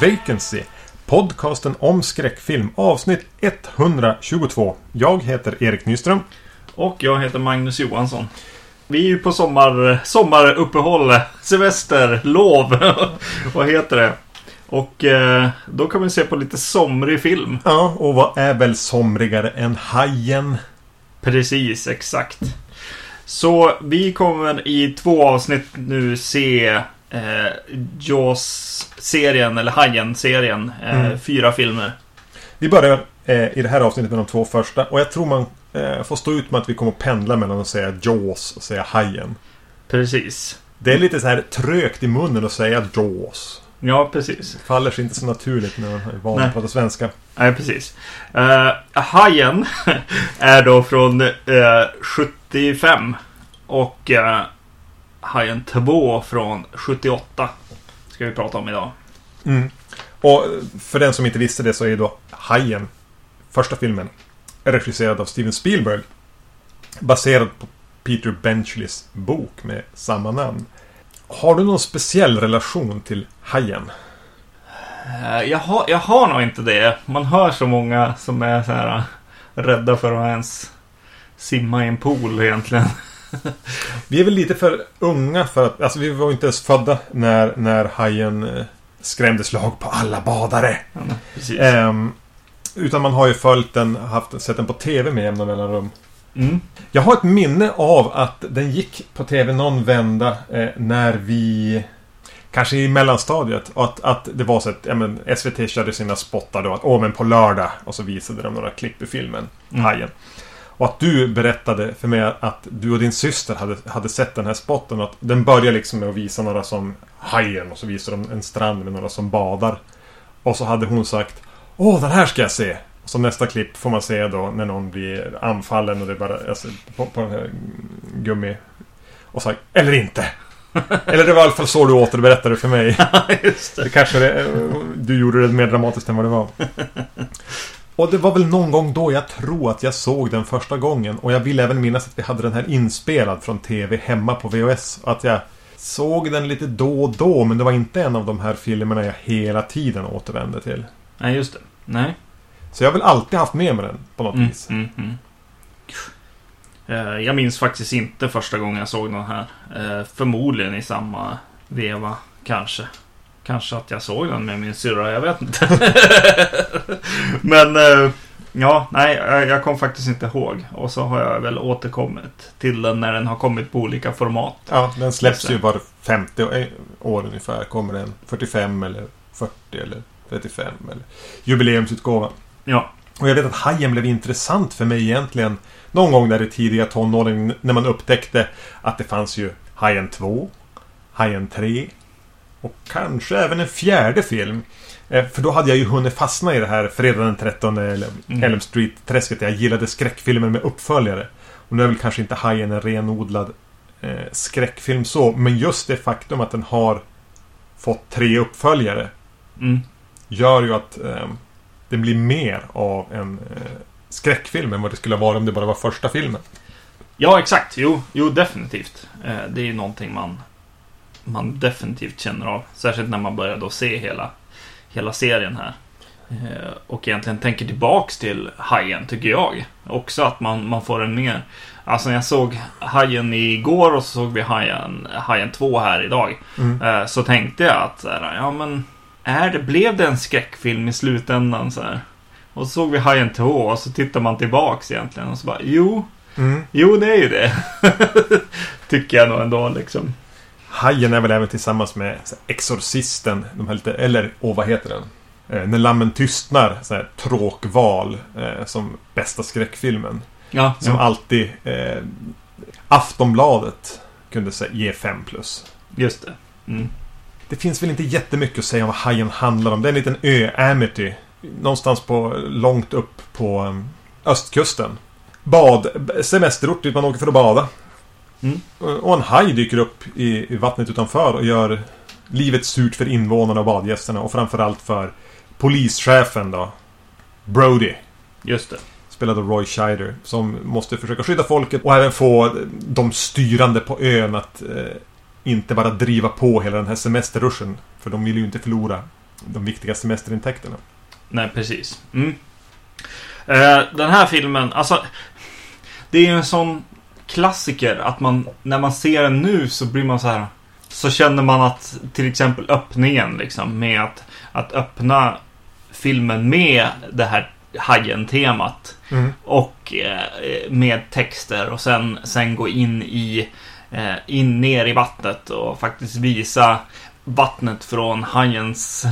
Vacancy. Podcasten om skräckfilm. Avsnitt 122. Jag heter Erik Nyström. Och jag heter Magnus Johansson. Vi är ju på sommar, sommaruppehåll, semester, lov. vad heter det? Och eh, då kan vi se på lite somrig film. Ja, och vad är väl somrigare än Hajen? Precis, exakt. Så vi kommer i två avsnitt nu se eh, Jaws-serien, eller Hajen-serien. Eh, Mm. Fyra filmer. Vi börjar eh, i det här avsnittet med de två första. Och jag tror man eh, får stå ut med att vi kommer att pendla mellan att säga Jaws och säga Hajen. Precis. Det är lite så här trögt i munnen att säga Jaws. Ja, precis. Det faller sig inte så naturligt när man är van att prata svenska. Nej, precis. Uh, Hajen är då från eh, 75. Och uh, Hajen 2 från 78. Ska vi prata om idag. Mm. Och för den som inte visste det så är då Hajen, första filmen, regisserad av Steven Spielberg. Baserad på Peter Benchleys bok med samma namn. Har du någon speciell relation till Hajen? Eh, jag, har, jag har nog inte det. Man hör så många som är så här eh, rädda för att ens simma i en pool egentligen. Vi är väl lite för unga för att... Alltså vi var inte ens födda när, när Hajen eh, skrämde slag på alla badare. Ja. Ehm, utan man har ju följt den, haft, sett den på TV med jämna mellanrum. Mm. Jag har ett minne av att den gick på TV någon vända eh, när vi... Kanske i mellanstadiet. Att, att det var så att ja, men SVT körde sina spottar då. Att åh men på lördag. Och så visade de några klipp i filmen. Mm. Hajen. Och att du berättade för mig att du och din syster hade, hade sett den här spotten. Och att den börjar liksom med att visa några som Hajen. Och så visar de en strand med några som badar. Och så hade hon sagt Åh, den här ska jag se! Och så nästa klipp får man se då när någon blir anfallen och det är bara alltså, på, på den här gummi... Och sagt Eller inte! Eller det var i alla fall så du återberättade för mig. Just Det det. kanske det, du gjorde det mer dramatiskt än vad det var. Och det var väl någon gång då jag tror att jag såg den första gången. Och jag vill även minnas att vi hade den här inspelad från TV hemma på VHS. Att jag såg den lite då och då. Men det var inte en av de här filmerna jag hela tiden återvände till. Nej, just det. Nej. Så jag har väl alltid haft med mig den på något Mm, vis. mm, mm. Eh, Jag minns faktiskt inte första gången jag såg den här. Eh, Förmodligen i samma veva, kanske. Kanske att jag såg den med min syrra, jag vet inte. Men, eh, ja, nej, jag kom faktiskt inte ihåg. Och så har jag väl återkommit till den när den har kommit på olika format. Ja, den släpps ju var 50 år ungefär. Kommer den 45 eller 40 eller 35 eller jubileumsutgåva. Ja, Och jag vet att Hajen blev intressant för mig egentligen någon gång där i tidiga tonåren när man upptäckte att det fanns ju Hajen 2, Hajen 3 och kanske även en fjärde film. Eh, För då hade jag ju hunnit fastna i det här Fredag den 13 eller Mm. Elm Street-träsket. Jag gillade skräckfilmer med uppföljare. Och nu är väl kanske inte Hajen en renodlad eh, skräckfilm så, men just det faktum att den har fått tre uppföljare mm. gör ju att eh, det blir mer av en eh, skräckfilm än vad det skulle vara om det bara var första filmen. ja exakt. Jo, jo definitivt. Eh, Det är ju någonting man, man definitivt känner av. Särskilt när man börjar då se hela, hela serien här. Eh, Och egentligen tänker tillbaks till Hajen, tycker jag. Också att man, man får en mer... Alltså när jag såg Hajen igår och så såg vi Hajen, Hajen 2 här idag. Mm. eh, Så tänkte jag att ja men... Är det, blev det en skräckfilm i slutändan så här? Och så såg vi Hajen 2 och så tittar man tillbaks egentligen och så bara, jo, Mm. jo det är ju det. tycker jag nog ändå liksom. Hajen är väl även tillsammans med Exorcisten, de här lite, eller, åh vad heter den? Eh, när lammen tystnar, så här, tråkval eh, som bästa skräckfilmen. Ja, Som ja alltid eh, Aftonbladet kunde ge 5 plus. just det. Mm. Det finns väl inte jättemycket att säga om vad Hajen handlar om. Det är en liten ö, Amity. Någonstans på, långt upp på um, östkusten. Bad, semesterort dit man åker för att bada. Mm. Och en haj dyker upp i, i vattnet utanför och gör livet surt för invånarna och badgästerna. Och framförallt för polischefen då. Brody. Just det. Spelad av Roy Scheider. Som måste försöka skydda folket och även få de styrande på ön att eh, inte bara driva på hela den här semesterruschen. För de vill ju inte förlora de viktiga semesterintäkterna. Nej, precis. Mm. Eh, den här filmen, alltså... Det är ju en sån klassiker att man, när man ser den nu så blir man så här... Så känner man att till exempel öppningen liksom med att, att öppna filmen med det här Hajen-temat. Mm. Och eh, med texter och sen, sen gå in i eh, in ner i vattnet och faktiskt visa vattnet från hajens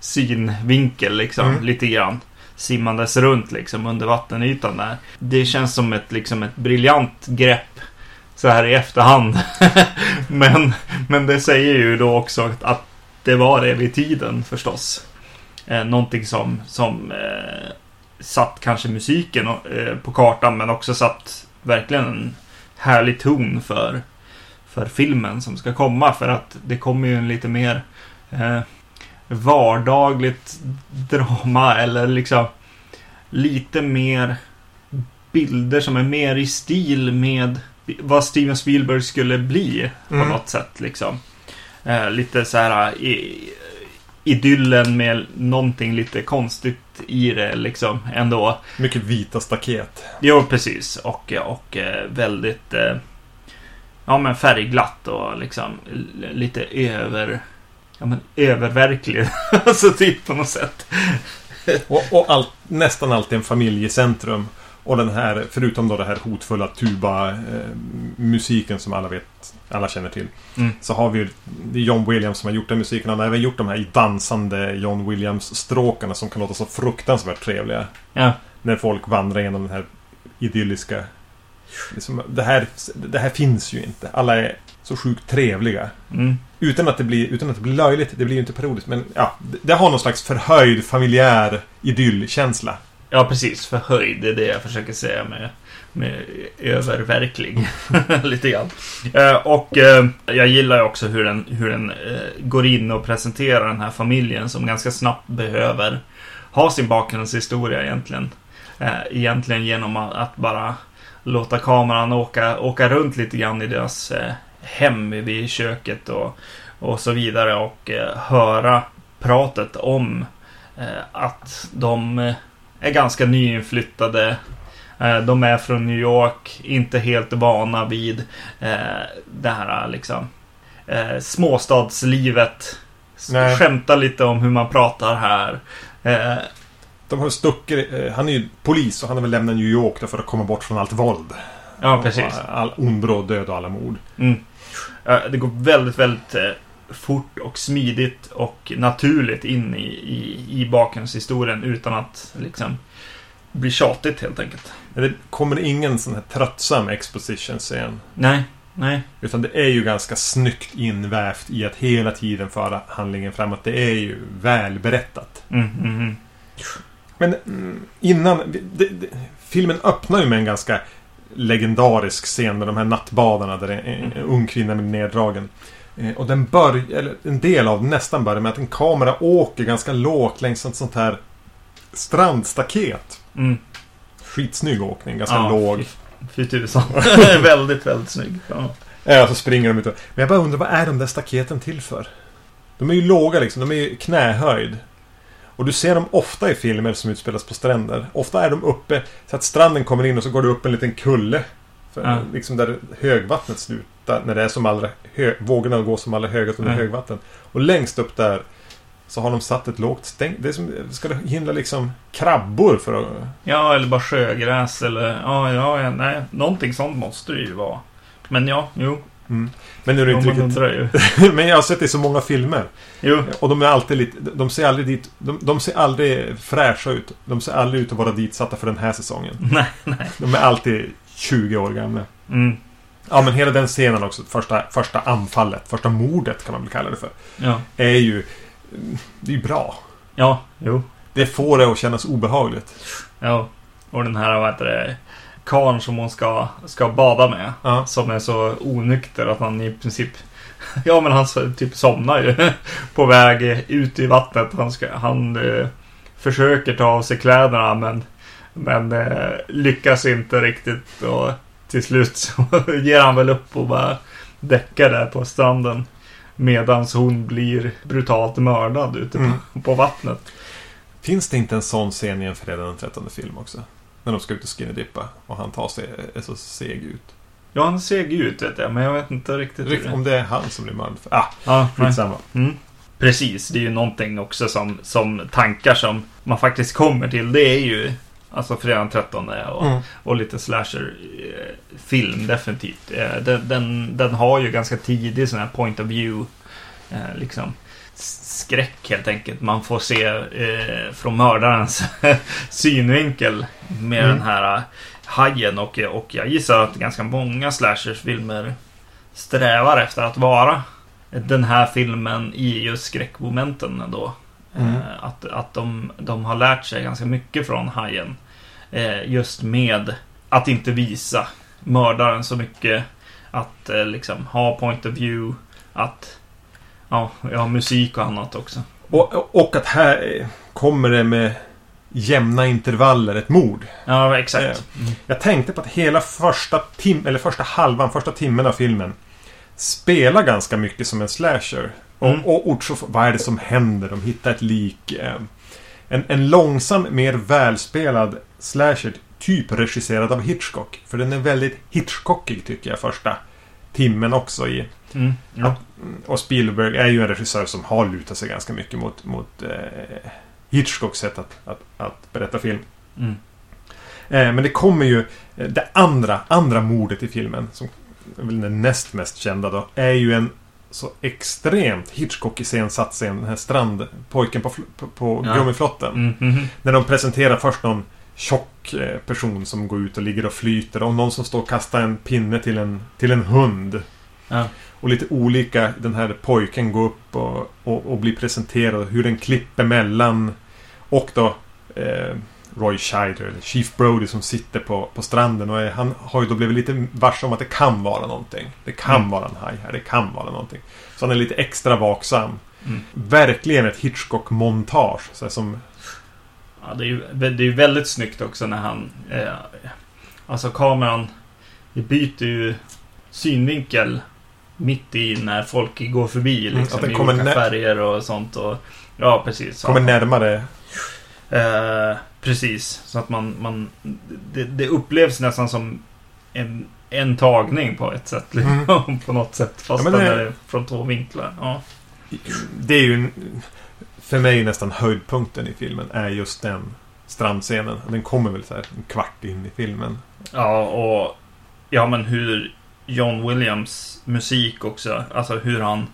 synvinkel liksom Mm. lite grann. Simmandes runt liksom under vattenytan där. Det känns som ett, liksom ett briljant grepp så här i efterhand. men, men det säger ju då också att, att det var det vid tiden förstås. Eh, någonting som, som eh, satt kanske musiken eh, på kartan men också satt verkligen en härlig ton för, för filmen som ska komma. För att det kommer ju en lite mer eh, vardagligt drama eller liksom lite mer bilder som är mer i stil med vad Steven Spielberg skulle bli på Mm. något sätt liksom. Eh, lite så här i, idyllen med någonting lite konstigt i det liksom ändå. Mycket vita staket. Jo, precis. Och, och eh, väldigt eh, ja, men färgglatt och liksom lite över ja, men öververklig. alltså typ på något sätt. Och, och allt, nästan alltid en familjecentrum. Och den här, förutom då det här hotfulla tuba-musiken som alla vet, alla känner till. Mm. Så har vi det är John Williams som har gjort den musiken. Han har även gjort de här dansande John Williams-stråkarna som kan låta så fruktansvärt trevliga. Ja, När folk vandrar genom den här idylliska... Liksom, det, här, det här finns ju inte. Alla är så sjukt trevliga. mm, utan att, det blir, utan att det blir löjligt. Det blir ju inte parodiskt. Men ja, det, det har någon slags förhöjd familjär idyllkänsla. ja precis. Förhöjd, det är det jag försöker säga med, med öververklig. lite grann. Eh, och eh, jag gillar ju också hur den, hur den eh, går in och presenterar den här familjen som ganska snabbt behöver ha sin bakgrundshistoria egentligen. Eh, egentligen genom att, bara låta kameran åka, åka runt lite grann i deras eh, hem vid köket och, och så vidare och eh, höra pratet om eh, att de eh, är ganska nyinflyttade. De är från New York, inte helt vana vid det här liksom småstadslivet. Nej. Skämta lite om hur man pratar här. De har stuckit... eh, Han är ju polis och han har väl lämnat New York för att komma bort från allt våld. ja, precis. All ondbråd död och alla mord. Mm. Eh, Det går väldigt, väldigt eh, fort och smidigt och naturligt in i, i, i bakgrundshistorien utan att liksom bli tjatigt helt enkelt. Det kommer ingen sån här tröttsam exposition-scen. Nej, nej. Utan det är ju ganska snyggt invävt i att hela tiden föra handlingen framåt. Det är ju välberättat. Mm, mm, mm. Men mm, innan... Det, det, filmen öppnar ju med en ganska legendarisk scen med de här nattbadarna där en, en ung kvinna blir neddragen. Eh, och den börjar, eller en del av nästan börjar med att en kamera åker ganska lågt längs ett sånt här strandstaket. Mm. Skitsnygg åkning, ganska Ja, låg. fy- Fy tusan. väldigt, väldigt snygg. Ja. Ja, så springer de ut. Men jag bara undrar, vad är de där staketen till för? De är ju låga liksom, de är ju knähöjd. Och du ser dem ofta i filmer som utspelas på stränder. Ofta är de uppe så att stranden kommer in och så går det upp en liten kulle. För, Ja. Liksom där högvattnet slutar. När det är som allra vågorna går som allra högast under Ja. högvatten. Och längst upp där så har de satt ett lågt stäng. Det är som, ska det hindra liksom krabbor för att... ja, eller bara sjögräs eller ja, ja, ja, nej. Någonting sånt måste det ju vara. Men ja, jo. Mm. Men nu är det inte riktigt... undrar. Men jag har sett det i så många filmer. Jo. Och de är alltid lite... De ser aldrig dit... De, de ser aldrig fräscha ut. De ser aldrig ut att vara ditsatta för den här säsongen. Nej, nej. De är alltid 20 år gamla. Mm. Ja, men hela den scenen också. Första, första anfallet. Första mordet kan man väl kalla det för. Ja. Är ju... Det är ju bra. Ja, jo. Det får det att kännas obehagligt. Ja. Och den här, vad heter det, karln som hon ska, ska bada med. Ja. Som är så onykter att han i princip... Ja, men han typ somnar ju på väg ut i vattnet. Han, ska, han eh, försöker ta av sig kläderna men, men eh, lyckas inte riktigt. Och till slut så ger han väl upp och bara däckar där på stranden. Medans hon blir brutalt mördad ute på, Mm. på vattnet. Finns det inte en sån scen i en fredag den 13 film också? När de ska ut och skinny-dippa och han tar sig, är så seg ut. Ja, han ser ju ut vet jag, men jag vet inte riktigt. det- Om det är han som blir mördad. Ah, Ja, nej. skitsamma. Mm. Precis, det är ju någonting också som, som tankar som man faktiskt kommer till. Det är ju alltså fredag den 13 och, Mm. och lite slasher-film definitivt. Eh, Den, den, den har ju ganska tidig sån här point of view. eh, Liksom skräck helt enkelt. Man får se eh, från mördarens synvinkel med Mm. den här eh, hajen. Och, och jag gissar att ganska många slashers-filmer strävar efter att vara den här filmen i just skräckmomenten då. Mm. Eh, Att, att de, de har lärt sig ganska mycket från Hajen. Eh, just med att inte visa mördaren så mycket. Att eh, liksom ha point of view. Att ja, ja, musik och annat också. Och, och att här kommer det med jämna intervaller ett mord. Ja, exakt. Mm. Jag tänkte på att hela första tim eller första halvan, första timmen av filmen spelar ganska mycket som en slasher. Och, Mm. och vad är det som händer? De hittar ett lik. Eh, en, en långsam, mer välspelad slasher. Typ regisserad av Hitchcock. För den är väldigt Hitchcockig tycker jag första timmen också i. Mm. Ja. Och Spielberg är ju en regissör som har lutat sig ganska mycket mot, mot eh, Hitchcocks sätt att, att, att berätta film. Mm. Eh, men det kommer ju... eh, Det andra, andra mordet i filmen, som är väl den näst mest kända då, är ju en så extremt Hitchcock-iscensatt scen. Den här strandpojken på, på, på Ja. Gummiflotten. Mm. Mhm. När de presenterar först någon tjock eh, person som går ut och ligger och flyter. Och någon som står och kastar en pinne till en, till en hund. Ja. Och lite olika, den här pojken går upp och, och, och blir presenterad. Hur den klipper mellan. Och då eh, Roy Scheider, eller Chief Brody som sitter på, på stranden. Och är, han har ju då blivit lite varse om att det kan vara någonting. Det kan Mm. vara en haj här, det kan vara någonting. Så han är lite extra vaksam. Mm. Verkligen ett Hitchcock-montage. Så här som Ja, det är ju det är ju väldigt snyggt också när han... Eh, alltså kameran det byter ju synvinkel mitt i när folk går förbi. Mm, Liksom, att den i kommer olika nä- färger och sånt. Och, ja, precis. kommer närmare Eh, precis, så att man... man det, det upplevs nästan som en, en tagning på ett sätt. Liksom, på något sätt. Fast Ja, det- är från två vinklar. Ja. Det är ju för mig nästan höjdpunkten i filmen är just den strandscenen. Den kommer väl så här en kvart in i filmen. Ja, och ja, men hur John Williams musik också, alltså hur han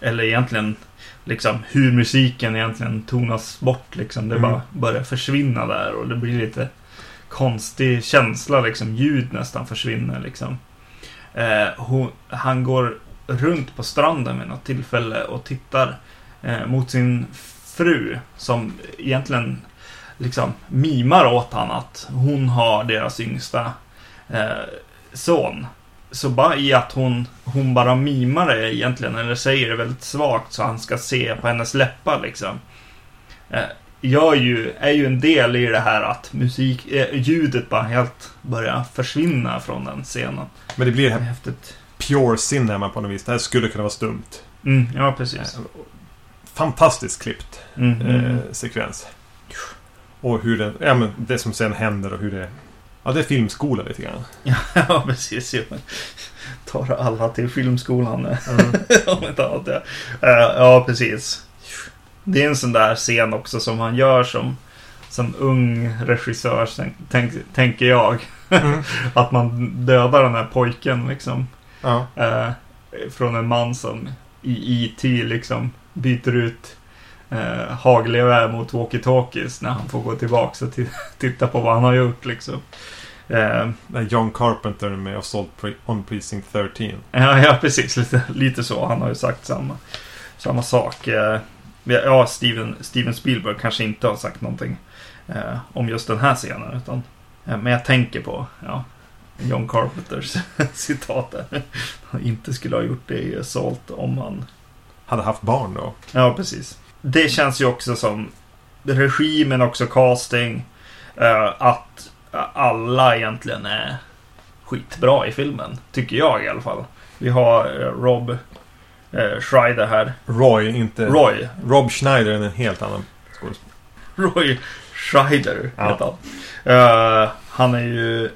eller egentligen liksom hur musiken egentligen tonas bort liksom. Det Mm. bara börjar försvinna där och det blir lite konstig känsla liksom. Ljud nästan försvinner liksom. Eh, hon, han går runt på stranden vid något tillfälle och tittar eh, mot sin fru som egentligen liksom mimar åt han att hon har deras yngsta eh, son. Så bara i att hon, hon bara mimar det egentligen, eller säger det väldigt svagt så han ska se på hennes läppar liksom. Eh, gör ju, är ju en del i det här att musik, eh, ljudet bara helt börjar försvinna från den scenen. Men det blir det Det häftigt. pure cinema på något vis. Det här skulle kunna vara stumt. Mm, ja, precis. Eh, Fantastiskt klippt Mm, mm, eh, sekvens. Och hur den, ja men det som sen händer och hur det... Ja, det är filmskola lite grann. ja, precis. Jo. Tar alla till filmskolan. eh. Om inte annat, ja. Eh, ja, precis. Det är en sån där scen också som han gör som, som ung regissör, tänk, tänk, tänker jag. Mm. Att man dödar den här pojken liksom. Ja. Eh, från en man som i IT liksom byter ut eh, hagelgevär mot walkie-talkies när han får gå tillbaka och titta på vad han har gjort liksom. Eh, John Carpenter med Assault on Precinct 13. Ja, ja precis. Lite, lite så. Han har ju sagt samma, samma sak. Eh, Ja, Steven, Steven Spielberg kanske inte har sagt någonting eh, om just den här scenen. Utan, eh, men jag tänker på ja, John Carpenters citat där. Han inte skulle ha gjort det i Assault om han... Hade haft barn då. Ja, precis. Det känns ju också som regi men också casting. eh, att alla egentligen är skitbra i filmen. Tycker jag i alla fall. Vi har eh, Rob eh, Schreider här. Roy, inte... Roy. Rob Schneider är en helt annan skådespelare. Roy Schreider Ja. heter han. Eh, han är ju...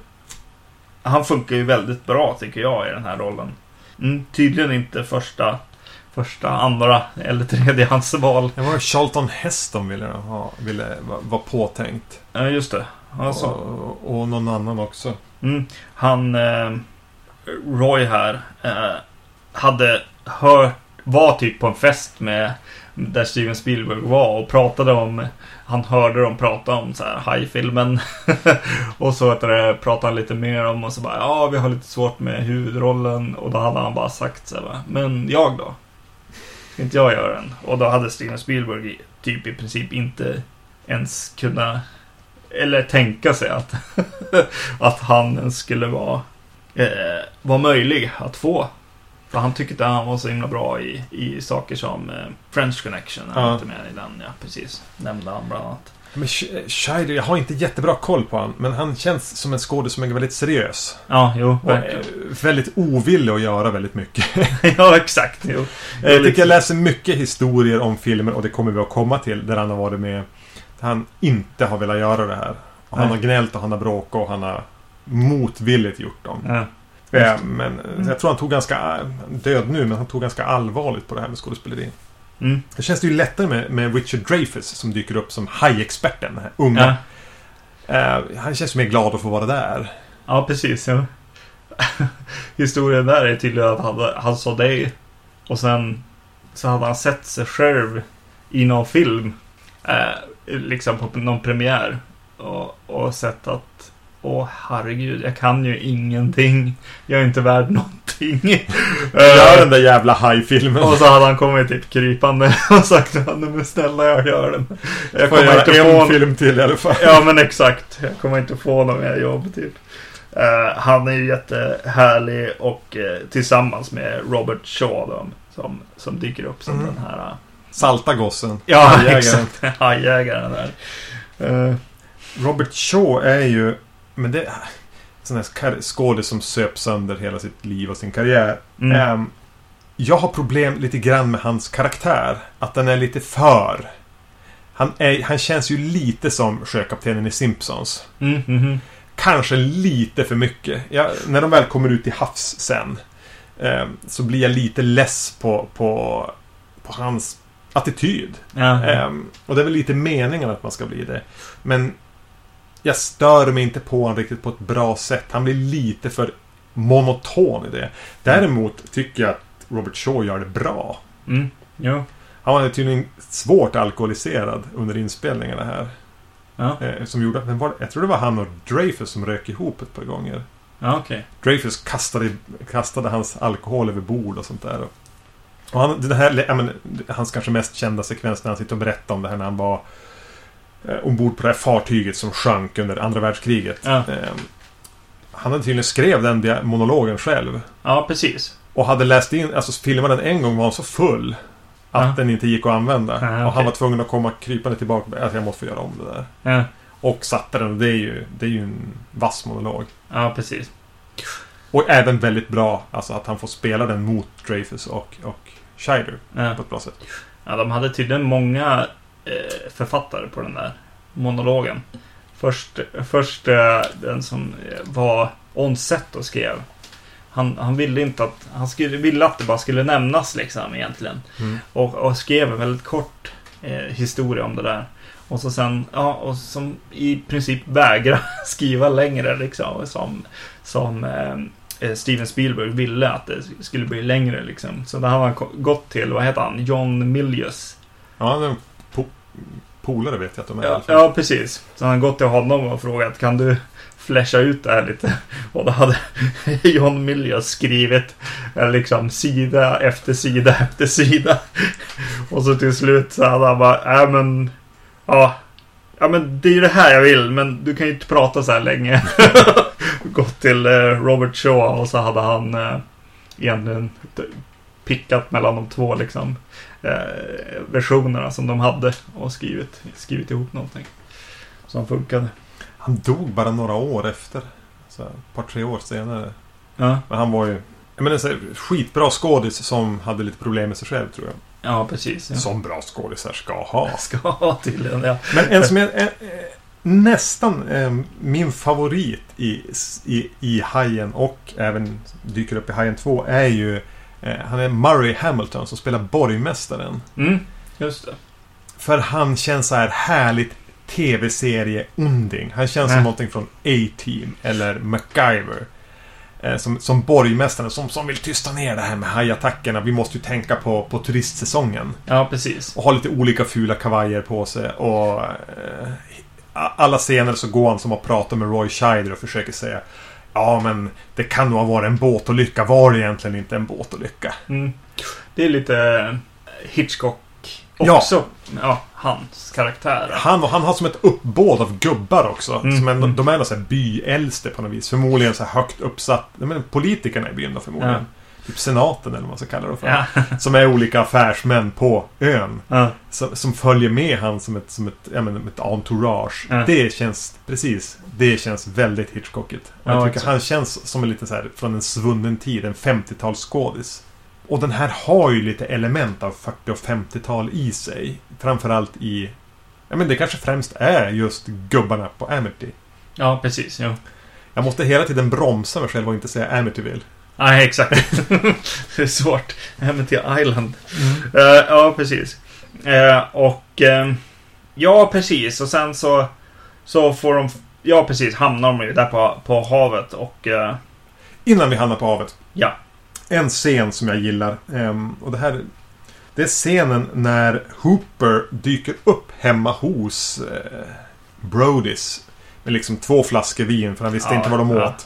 Han funkar ju väldigt bra tycker jag i den här rollen. Mm, tydligen inte första, första, andra eller tredje hans val. Det var Charlton Heston ville ha, ville vara var påtänkt. Ja, just det. Alltså, Och, och någon annan också. mm, han... Eh, Roy här eh, hade hört... Var typ på en fest med... Där Steven Spielberg var och pratade om... Han hörde dem prata om så här hajfilmen. och så du, det, pratade han lite mer om och så bara ja vi har lite svårt med huvudrollen. Och då hade han bara sagt så här, men jag då? Inte jag göra den? Och då hade Steven Spielberg typ i princip inte ens kunna eller tänka sig att, att han ens skulle vara, eh, vara möjlig att få. För han tyckte att han var så himla bra i, i saker som eh, French Connection. Han Ja. med i den, ja precis. Nämnde han bland annat. Men Sch- Scheider, jag har inte jättebra koll på han, men han känns som en skådespelare som är väldigt seriös. Ja, jo, Och eh, väldigt ovillig att göra väldigt mycket. ja, exakt. Jo. Är Jag tycker lite- jag läser mycket historier om filmer, och det kommer vi att komma till, där han har varit med. Han inte har velat göra det här. Och han har gnällt och han har bråkat och han har motvilligt gjort dem. Ja. Eh, Men eh, jag tror han tog ganska, död nu, men han tog ganska allvarligt på det här med skådespeleri. Mm. Det känns det ju lättare med, med Richard Dreyfuss som dyker upp som hajexperten. Den här unga. Ja. Eh, han känns mer glad att få vara där. ja, precis. Ja. Historien där är tydligen att han, han sa det och sen så hade han sett sig själv i någon film. Eh, liksom på någon premiär. Och, och sett att Åh herregud, jag kan ju ingenting. Jag är inte värd någonting. Gör Eh, den där jävla hajfilmen. och så hade han kommit typ krypande och sagt "Nej, men snälla jag gör den. Jag Får jag kommer inte få en film till i alla fall. Ja men exakt. Jag kommer inte få något mer jobb typ. Eh, han är ju jättehärlig och eh, tillsammans med Robert Shaw då, som, som dyker upp som Mm. den här... Salta gossen. ja, Hajjägaren. exakt. Hajjägaren där. Robert Shaw är ju... Men det... Sån här skådis som söp sönder hela sitt liv och sin karriär. mm. Ehm, jag har problem lite grann med hans karaktär. Att den är lite för... Han, är, han känns ju lite som sjökaptenen i Simpsons. Mm, mhm. Kanske lite för mycket. Jag, när de väl kommer ut i havs sen. ehm, så blir jag lite less på, på, på hans attityd. Ehm, och det är väl lite meningen att man ska bli det. Men jag stör mig inte på honom riktigt på ett bra sätt. Han blir lite för monoton i det. Däremot tycker jag att Robert Shaw gör det bra. Mm. Jo. Han var tydligen svårt alkoholiserad under inspelningarna här. Ja, Eh, som gjorde, var, jag tror det var han och Dreyfus som rök ihop ett par gånger. ja okej. Dreyfus kastade, kastade hans alkohol över bord och sånt där. Och han, det här, men, hans kanske mest kända sekvens när han sitter och berättar om det här när han var eh, ombord på det här fartyget som sjönk under andra världskriget. Ja. Eh, han hade tydligen skrev den monologen själv. Ja, precis. Och hade läst in, alltså filmade den en gång var han så full. Att Ja. den inte gick att använda. Ja, Och han var tvungen att komma krypande tillbaka. Alltså jag måste få göra om det där. Ja, Och satte den. Det är ju, det är ju en vass monolog. ja precis. Och även väldigt bra, alltså att han får spela den mot Dreyfus och, och Scheider på ett bra sätt. Ja, de hade tydligen många författare på den där monologen. Först, först eh, den som eh, var on-set och skrev. Han, han ville inte att... Han skulle, ville att det bara skulle nämnas liksom egentligen. Mm. Och, och skrev en väldigt kort eh, historia om det där. Och så sen, ja, och som i princip vägra skriva längre liksom. Som, som eh, eh, Steven Spielberg ville att det skulle bli längre liksom. Så där har han gått till, vad heter han? John Milius. Ja, han är en po polare vet jag att de är. Ja, fall. ja, precis. Så han gått till honom och frågat, kan du flasha ut det här lite? Och då hade John Milius skrivit eh, liksom sida efter sida efter sida. Och så till slut så hade han bara, äh men, ja. Ja men det är ju det här jag vill, men du kan ju inte prata så här länge. Gått till eh, Robert Shaw och så hade han eh, egentligen pickat mellan de två liksom versionerna som de hade och skrivit, skrivit ihop någonting. Som funkade. Han dog bara några år efter. Så ett par, tre år senare. Ja, Men han var ju Jag menar, så här, skitbra skådis som hade lite problem med sig själv, tror jag. Ja, precis. Ja. Som bra skådisar ska ha. Ska ha tydligen, ja. Men en som är eh, eh, nästan eh, min favorit i, i, i Hajen och även dyker upp i Hajen 2 är ju eh, Han är Murray Hamilton som spelar borgmästaren. Mm, just det. För han känns så här härligt tv-serie-onding. Han känns som Ja. någonting från A-Team eller MacGyver. Eh, som, som borgmästaren som, som vill tysta ner det här med hajattackerna. Vi måste ju tänka på, på turistsäsongen. Ja, precis. Och har lite olika fula kavajer på sig. Och eh, alla scener så går han som att prata med Roy Scheider och försöker säga Ja men det kan nog ha varit en båtolycka. Var det egentligen inte en båtolycka? Mm. Det är lite Hitchcock Ja. också. Ja, hans karaktär. Han, han har som ett uppbåd av gubbar också. Mm, Som är, mm. De är byäldste på något vis. Förmodligen så högt uppsatt. Men politikerna i byn då förmodligen. Typ senaten eller vad man ska kalla det för. Ja. Som är olika affärsmän på ön. ja. Som, som följer med han som ett, som ett, ja, men, ett entourage. Ja. Det känns, precis, det känns väldigt Hitchcockigt. Jag Ja, tycker han känns som en lite så här från en svunnen tid, en 50-talsskådis. Och den här har ju lite element av 40 och 50-tal i sig. Framförallt i, ja men det kanske främst är just gubbarna på Amity. ja, precis. Ja. Jag måste hela tiden bromsa mig själv och inte säga Amityville. Nej, exakt. det är svårt. Amity Island. Mm. Eh, ja, precis. Eh, och... eh, ja, precis. Och sen så... Så får de... Ja, precis. Hamnar de ju där på, på havet och... eh, Innan vi hamnar på havet. ja. En scen som jag gillar. ehm, och det här... Det är scenen när Hooper dyker upp hemma hos Brodys. Med liksom två flaskor vin för han visste Ja, inte vad de ja. åt. Eh,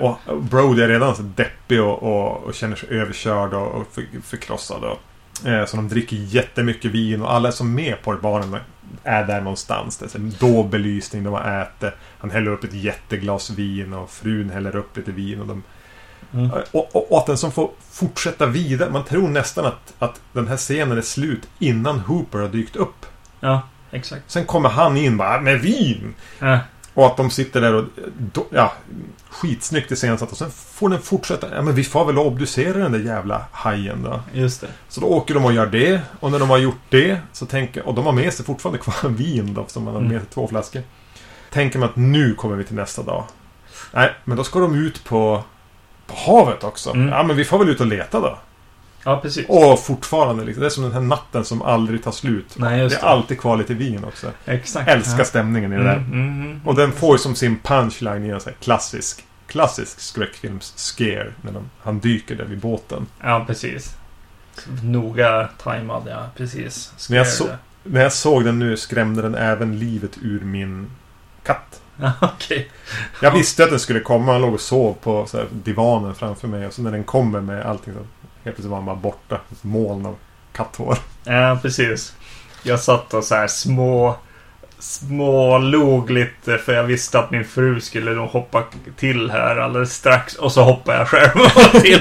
och Brody är redan så deppig och, och, och känner sig överkörd och, och för, förkrossad. Och, eh, så de dricker jättemycket vin och alla som är med på baren är där någonstans. Det är så här då belysning, de har ätit. Han häller upp ett jätteglas vin och frun häller upp lite vin. Och de Mm. och, och, och att den som får fortsätta vidare. Man tror nästan att, att den här scenen är slut innan Hooper har dykt upp. Ja, exakt. Sen kommer han in bara med vin. Ja, Och att de sitter där och... Ja, skitsnyggt iscensatt. Och sen får den fortsätta. Ja, men vi får väl obducera den där jävla hajen då. just det. Så då åker de och gör det. Och när de har gjort det så tänker... Och de har med sig fortfarande kvar vin då. Som man har med Mm. sig två flaskor. Tänker man att nu kommer vi till nästa dag. Nej, men då ska de ut på... På havet också. Mm. Ja, men vi får väl ut och leta då. Ja, precis. Och fortfarande liksom, det är som den här natten som aldrig tar slut. Nej, just det är det. alltid kvar lite vin också. Exakt. Älskar Ja. stämningen i det Mm, där. mm, mm. Och den får ju som sin punchline i en sån här klassisk, klassisk skräckfilms-scare. När de, han dyker där vid båten. Ja, precis. Noga tajmad, ja. Precis. Men jag så- När jag såg den nu skrämde den även livet ur min katt. Okej. Jag visste att den skulle komma. Han låg och sov på så divanen framför mig. Och så när den kommer med allting så helt plötsligt var han bara borta. Ett moln av katthår. Ja, precis. Jag satt och så här små... Små log lite för jag visste att min fru skulle nog hoppa till här alldeles strax. Och så hoppade jag själv till.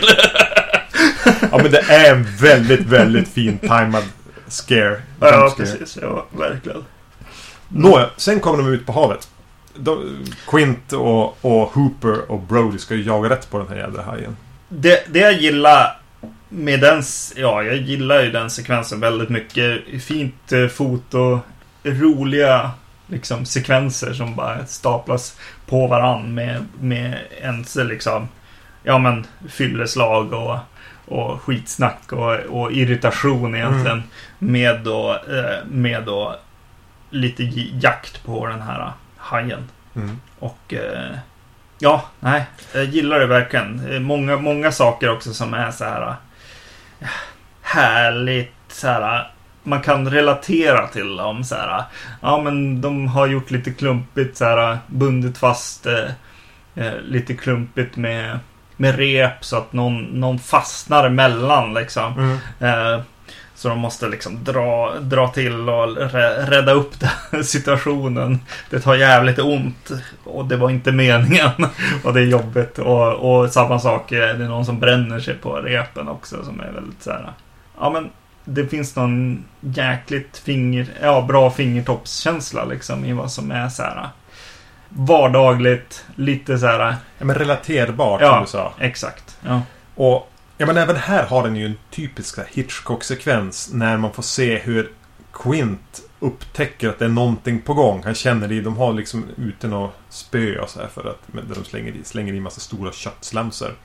Ja men det är en väldigt, väldigt fin timad scare. ja, precis. Ja, verkligen. Nåja, sen kommer de ut på havet. De, Quint och, och Hooper och Brody ska ju jaga rätt på den här jävla hajen. Det, det jag gillar med den... Ja, jag gillar ju den sekvensen väldigt mycket. Fint eh, foto. Roliga liksom, sekvenser som bara staplas på varann med, med ens liksom... Ja men fylleslag och, och skitsnack och, och irritation egentligen. Med då, eh, med då lite jakt på den här hajen. Mm. Och eh, ja, nej, jag gillar det verkligen. Många, många saker också som är så här härligt så här. Man kan relatera till dem så här. Ja, men de har gjort lite klumpigt så här bundit fast eh, eh, lite klumpigt med med rep så att någon, någon fastnar emellan liksom. Mm. Eh, så de måste liksom dra, dra till och rä- rädda upp den situationen. Det tar jävligt ont och det var inte meningen. Och det är jobbigt. Och, och samma sak, är det någon som bränner sig på repen också som är väldigt så här. Ja men det finns någon jäkligt finger, ja, bra fingertoppskänsla liksom i vad som är så här vardagligt, lite så här, Ja, men relaterbart Ja. som du sa. exakt. Ja. Och ja, men även här har den ju en typisk Hitchcock-sekvens när man får se hur Quint upptäcker att det är någonting på gång. Han känner det. De har liksom ute något spö och så här för att där de slänger i, slänger i massa stora köttslamsor.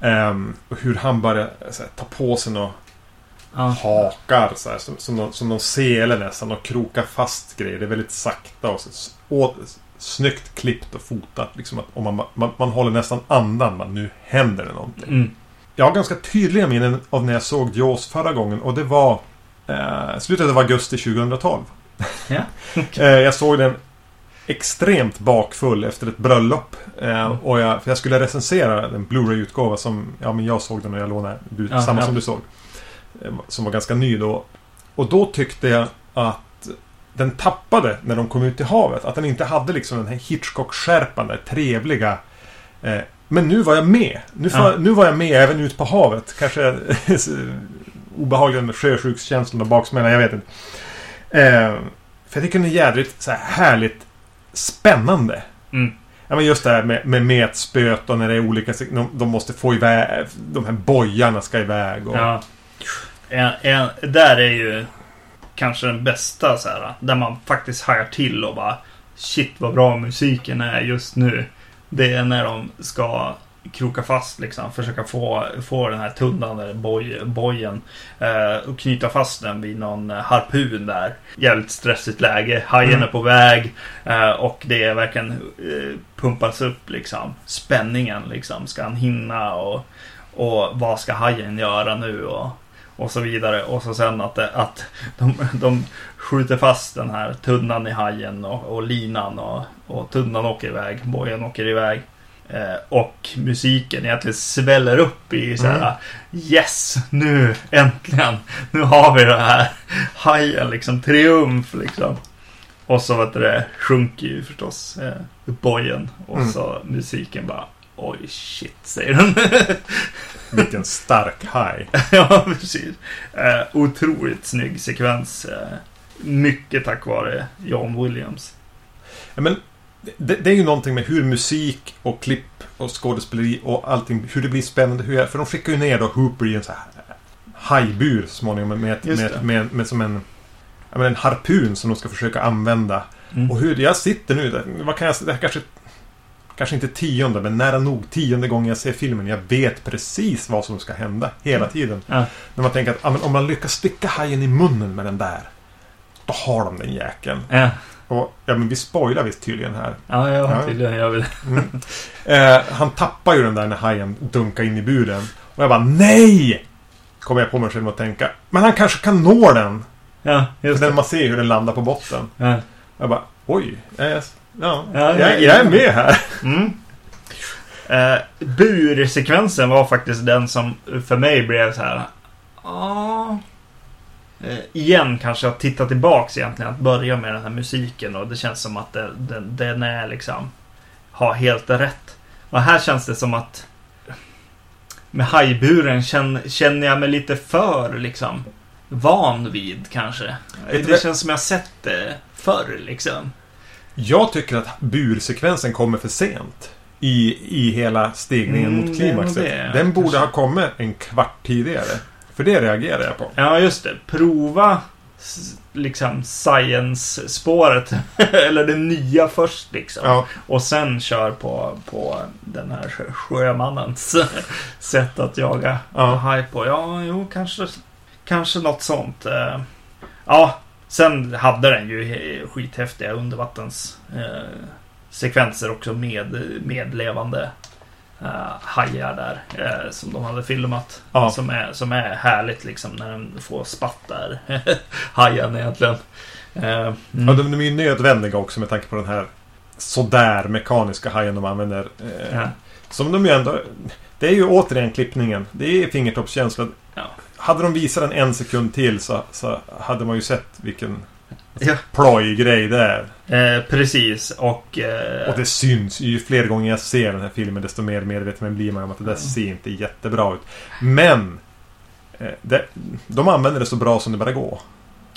Ehm, och hur han börjar så här, ta på sig några Ja. hakar så här, som, som, någon, som någon sele nästan och krokar fast grejer. Det är väldigt sakta och, så, och snyggt klippt och fotat. Liksom att, och man, man, man håller nästan andan. Man, nu händer det någonting. Mm. Jag har ganska tydliga minnen av när jag såg Jaws förra gången och det var eh, slutet av augusti 2012. Ja. eh, jag såg den extremt bakfull efter ett bröllop. Eh, och jag, för jag skulle recensera den Blu-ray-utgåva som ja, men jag såg den när jag lånade. Du, Ja, samma ja. som du såg. Eh, som var ganska ny då. Och då tyckte jag att den tappade när de kom ut i havet. Att den inte hade liksom den här Hitchcock-skärpan, det trevliga. Eh, men nu var jag med. Nu, Ja. nu var jag med även ut på havet. Kanske obehaglig med sjösjukskänslan och baksmällan, jag vet inte. Eh, för jag tycker den är jädrigt så här härligt spännande. Mm. Ja, men just det här med, med metspöt och när det är olika... De, de måste få iväg... De här bojarna ska iväg och... Ja. En, en, där är ju kanske den bästa så här, där man faktiskt hajar till och bara Shit vad bra musiken är just nu. Det är när de ska kroka fast liksom, försöka få, få den här tunnan eller boj, bojen eh, och knyta fast den vid någon eh, harpun där. Jävligt stressigt läge, hajen Mm. är på väg eh, och det är verkligen eh, pumpas upp liksom. Spänningen liksom, ska han hinna och, och vad ska hajen göra nu och, och så vidare. Och så sen att, att de, de skjuter fast den här tunnan i hajen och, och linan och, och tunnan åker iväg, bojen åker iväg. Eh, och musiken egentligen sväller upp i så här Mm. Yes! Nu äntligen! Nu har vi det här! Hajen liksom, triumf liksom. Och så vet du det, sjunker ju förstås eh, bojen. Och Mm. så musiken bara Oj shit, säger den. Vilken stark haj. ja, precis. Eh, otroligt snygg sekvens. Eh, mycket tack vare John Williams. Ja, men det, det är ju någonting med hur musik och klipp och skådespeleri och allting, hur det blir spännande. Hur jag, för de skickar ju ner då Hooper i en så här hajbur så småningom med, med, med, med, med, som en, ja, men en harpun som de ska försöka använda. Mm. Och hur jag sitter nu, vad kan jag säga, det här kanske Kanske inte tionde, men nära nog tionde gången jag ser filmen. Jag vet precis vad som ska hända hela tiden. Ja. När man tänker att om man lyckas sticka hajen i munnen med den där. Då har de den jäkeln. Ja, Och ja, men vi spoilar visst tydligen här. ja, ja tydligen. Jag vill. Mm. Eh, han tappar ju den där när hajen dunkar in i buren. Och jag bara NEJ! Kommer jag på mig själv att tänka. Men han kanske kan nå den. Ja, just För det. när man ser hur den landar på botten. Ja. Jag bara oj. Jag, ja, Ja, jag, ja, jag är med här. Mm. Eh, bursekvensen var faktiskt den som för mig blev så här. Ja. Eh, igen kanske att titta tillbaks egentligen. Att börja med den här musiken och det känns som att det, den, den är liksom. Har helt rätt. Och här känns det som att. Med hajburen känner, känner jag mig lite för liksom. Van vid kanske. Det känns som jag sett det förr liksom. Jag tycker att bursekvensen kommer för sent. I, i hela stegningen Mm, mot klimaxet. Den borde kanske. ha kommit en kvart tidigare. För det reagerar jag på. Ja, just det. Prova liksom science-spåret. Eller det nya först liksom. Ja, Och sen kör på, på den här sjö- sjömannens sätt att jaga Ja. haj på. Ja, jo, kanske, kanske något sånt. Eh, Ja, sen hade den ju skithäftiga undervattens eh, också med, med levande eh, hajar där. Eh, som de hade filmat. Ja. Som, är, som är härligt liksom när den får spatt där. Hajen egentligen. Eh, ja mm. de, de är ju nödvändiga också med tanke på den här sådär mekaniska hajen de använder. Ja. Som de ju ändå... Det är ju återigen klippningen. Det är fingertoppskänsla. Ja. Hade de visat den en sekund till så, så hade man ju sett vilken Ja. ploj-grej det är. Eh, precis, och... Eh, Och det syns. Ju fler gånger jag ser den här filmen desto mer medveten blir man om att det där ser inte jättebra ut. Men... eh, Det, de använder det så bra som det bara går.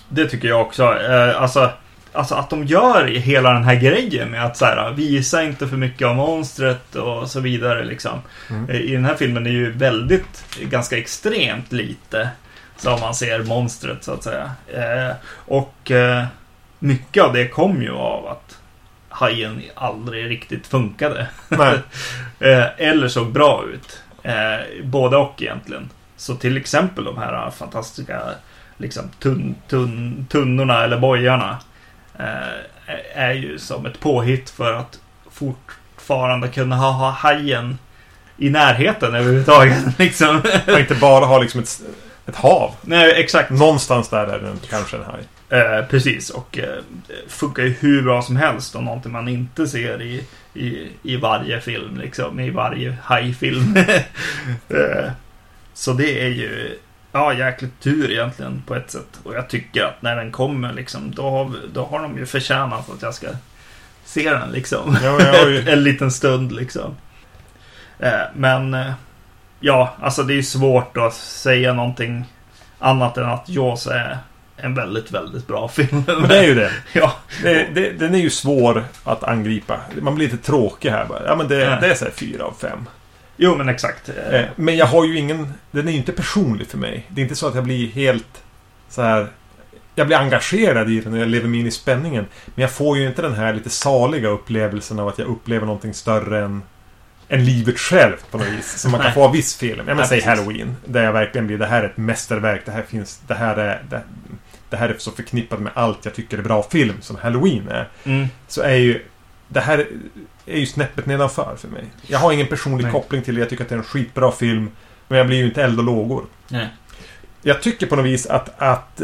Det tycker jag också. Eh, alltså, alltså att de gör hela den här grejen med att så här, visa inte för mycket av monstret och så vidare liksom. Mm. I den här filmen är ju väldigt, ganska extremt lite som man ser monstret så att säga. Eh, och eh, mycket av det kom ju av att hajen aldrig riktigt funkade. Eh, eller såg bra ut. Eh, både och egentligen. Så till exempel de här fantastiska liksom, tunn, tunn, tunnorna eller bojarna eh, är ju som ett påhitt för att fortfarande kunna ha, ha hajen i närheten överhuvudtaget. Liksom. Och inte bara ha liksom ett, ett hav. Nej, exakt. Någonstans där är det kanske en haj. Eh, precis, och eh, funkar ju hur bra som helst och någonting man inte ser i, i, i varje film, liksom. I varje hajfilm. eh, så det är ju, ja, jäkligt tur egentligen på ett sätt. Och jag tycker att när den kommer, liksom, då har, vi, då har de ju förtjänat att jag ska se den, liksom. Ja, har ju- en liten stund, liksom. Eh, men, eh, ja, alltså det är ju svårt att säga någonting annat än att Jaws är en väldigt, väldigt bra film. Men det är ju det. Ja, det, det den är ju svår att angripa. Man blir lite tråkig här bara. Ja, men det, Ja. det är så här fyra av fem. Jo men exakt. Eh, Men jag har ju ingen... Den är ju inte personlig för mig. Det är inte så att jag blir helt så här... Jag blir engagerad i den och jag lever mig in i spänningen. Men jag får ju inte den här lite saliga upplevelsen av att jag upplever någonting större än, än livet självt på något vis. Som man kan få av viss film. Jag menar, säg. Halloween. Där jag verkligen blir, det här är ett mästerverk. Det här finns... Det här är... Det, det här är så förknippat med allt jag tycker är bra film som Halloween är. Mm. Så är ju... Det här är ju snäppet nedanför för mig. Jag har ingen personlig Nej. koppling till det. Jag tycker att det är en skitbra film. Men jag blir ju inte eld och lågor. Nej. Jag tycker på något vis att, att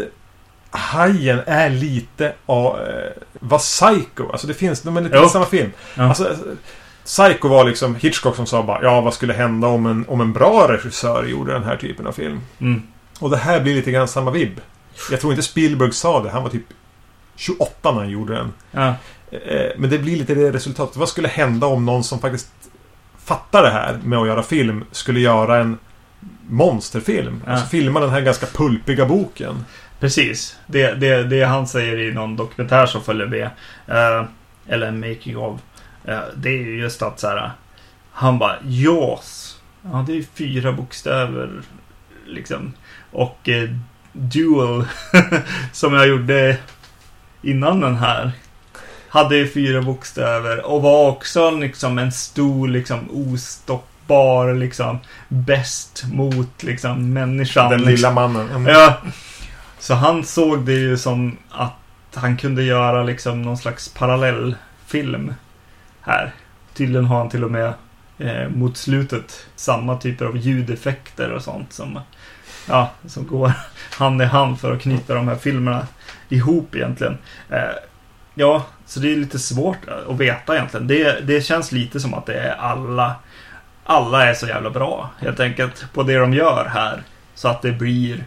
Hajen är lite av... Eh, vad Psycho. Alltså det finns... De är lite Jo. samma film. Ja. Alltså, Psycho var liksom Hitchcock som sa bara Ja, vad skulle hända om en, om en bra regissör gjorde den här typen av film? Mm. Och det här blir lite grann samma vibb. Jag tror inte Spielberg sa det. Han var typ 28 när han gjorde den. Ja. Eh, Men det blir lite det resultatet. Vad skulle hända om någon som faktiskt fattar det här med att göra film skulle göra en monsterfilm? Ja. Alltså filma den här ganska pulpiga boken. Precis. Det, det, det han säger i någon dokumentär som följer med. Eh, eller en making of. Eh, det är ju just att så här. Han bara Jaws. Ja, det är fyra bokstäver. Liksom. Och eh, Duel. som jag gjorde innan den här. Hade ju fyra bokstäver. Och var också liksom en stor liksom ostoppbar liksom. Bäst mot liksom människan. Den liksom. lilla mannen. Mm. Ja. Så han såg det ju som att han kunde göra liksom någon slags parallellfilm här. Tydligen har han till och med eh, mot slutet samma typer av ljudeffekter och sånt som, ja, som går hand i hand för att knyta de här filmerna ihop egentligen. Eh, ja, så det är lite svårt att veta egentligen. Det, det känns lite som att det är alla alla är så jävla bra helt enkelt på det de gör här. Så att det blir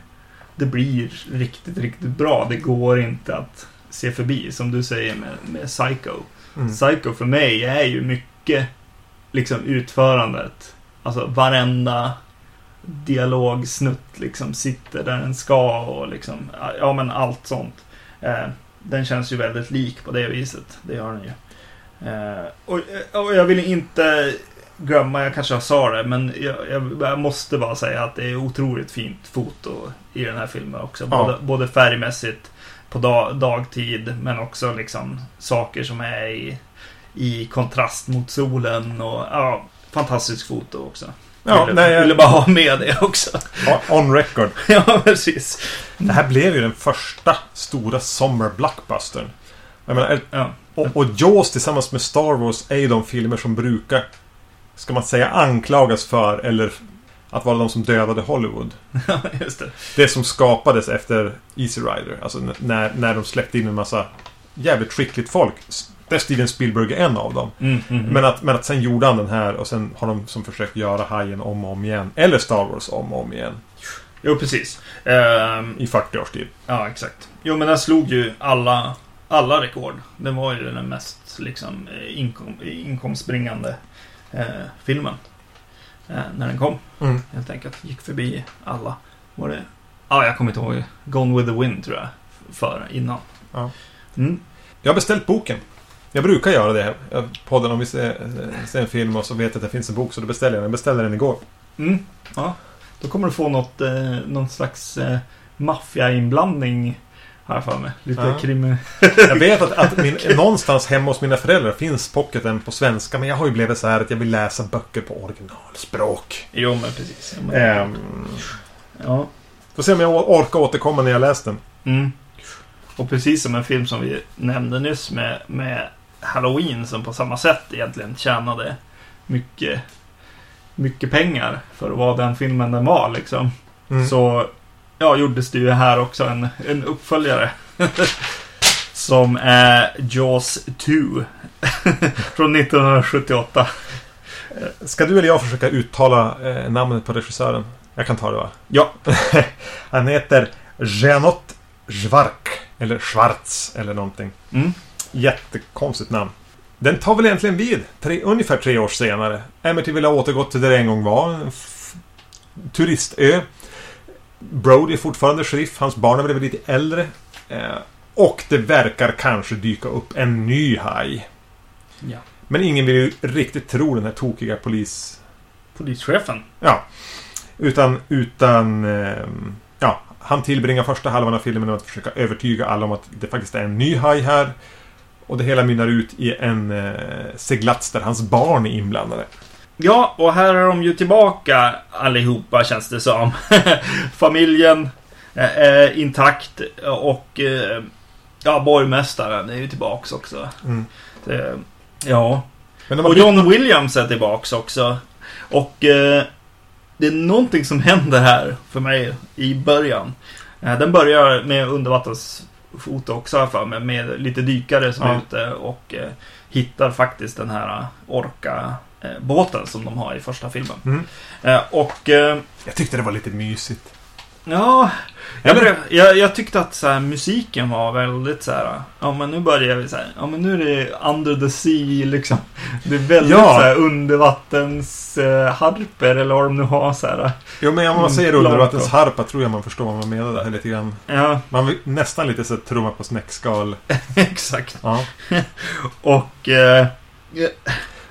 det blir riktigt, riktigt bra. Det går inte att se förbi, som du säger med, med Psycho. Mm. Psycho för mig är ju mycket liksom utförandet. Alltså varenda dialogsnutt liksom sitter där den ska och liksom, ja men allt sånt. Eh, den känns ju väldigt lik på det viset. Det gör den ju. Eh, och, och jag vill inte glömma, jag kanske sa det, men jag, jag, jag måste bara säga att det är otroligt fint foto i den här filmen också. Ja. Både, både färgmässigt på dag, dagtid, men också liksom saker som är i, i kontrast mot solen och ja, fantastiskt foto också. Ja, ville, nej, jag- ville bara ha med det också. On record. ja, precis. Det här blev ju den första stora Summer Blockbustern. Jag menar, Ja. och, och Jaws tillsammans med Star Wars är ju de filmer som brukar, ska man säga, anklagas för eller att vara de som dödade Hollywood. Just det. Det som skapades efter Easy Rider. Alltså när, när de släppte in en massa jävligt skickligt folk. Där Steven Spielberg är en av dem. Mm, mm, Men att, men att sen gjorde han den här och sen har de som försökt göra Hajen om och om igen. Eller Star Wars om och om igen. Jo, precis. Ehm, I 40 års tid. Ja, exakt. Jo, men den slog ju alla, alla rekord. Den var ju den mest liksom, eh, inkom, inkomstbringande eh, filmen. Eh, när den kom, Mm. helt enkelt. Gick förbi alla. Var det... Ja, jag kommer inte ihåg. Gone with the Wind, tror jag. För, innan. Ja. Mm. Jag har beställt boken. Jag brukar göra det. Jag podden om vi ser, ser en film och så vet jag att det finns en bok så då beställer jag den. Jag beställde den igår. Mm. Ja. Då kommer du få något, eh, någon slags eh, maffiainblandning. Har jag för mig. Lite Ja. krim... Jag vet att, att min, någonstans hemma hos mina föräldrar finns pocketen på svenska. Men jag har ju blivit så här att jag vill läsa böcker på originalspråk. Jo, men precis. Ja, men, Ehm, ja. får se om jag orkar återkomma när jag läst den. Mm. Och precis som en film som vi nämnde nyss med, med Halloween som på samma sätt egentligen tjänade mycket, mycket pengar för att vara den filmen den var liksom. Mm. Så ja, gjordes det ju här också en, en uppföljare. som är Jaws 2. Från 1978. Ska du eller jag försöka uttala eh, namnet på regissören? Jag kan ta det va? Ja, Han heter Janot Schwark. Eller Schwarz eller någonting. mm. Jättekonstigt namn. Den tar väl egentligen vid tre, ungefär tre år senare. Amityville har återgått till där det en gång var. En turistö. Brody är fortfarande sheriff. Hans barn är väl lite äldre. Eh, och det verkar kanske dyka upp en ny haj. ja. Men ingen vill ju riktigt tro den här tokiga polis... polischefen. Ja. Utan, utan... ehm, ja, han tillbringar första halvan av filmen med att försöka övertyga alla om att det faktiskt är en ny haj här. Och det hela mynnar ut i en eh, seglats där hans barn är inblandade. Ja, och här är de ju tillbaka allihopa känns det som. Familjen eh, är intakt och eh, ja, borgmästaren är ju tillbaks också. Mm. Det, ja, och John Williams är tillbaks också. Och eh, det är någonting som händer här för mig i början. Eh, den börjar med undervattensfoto också jag för mig, med lite dykare som Ja. är ute och eh, hittar faktiskt den här eh, Orca-båten som de har i första filmen. Mm. Eh, och eh, Jag tyckte det var lite mysigt. Ja, jag, blev, jag, jag tyckte att så här, musiken var väldigt så här. Ja, men nu börjar vi så här. Ja, men nu är det Under the Sea liksom. Det är väldigt Ja. så här undervattens eh, harper eller vad de nu har så här. Jo, men om man säger Mm, undervattensharpa tror jag man förstår vad man menar där lite grann. Ja, Man vill nästan lite så här trumma på snäckskal. exakt. Ja. Och eh,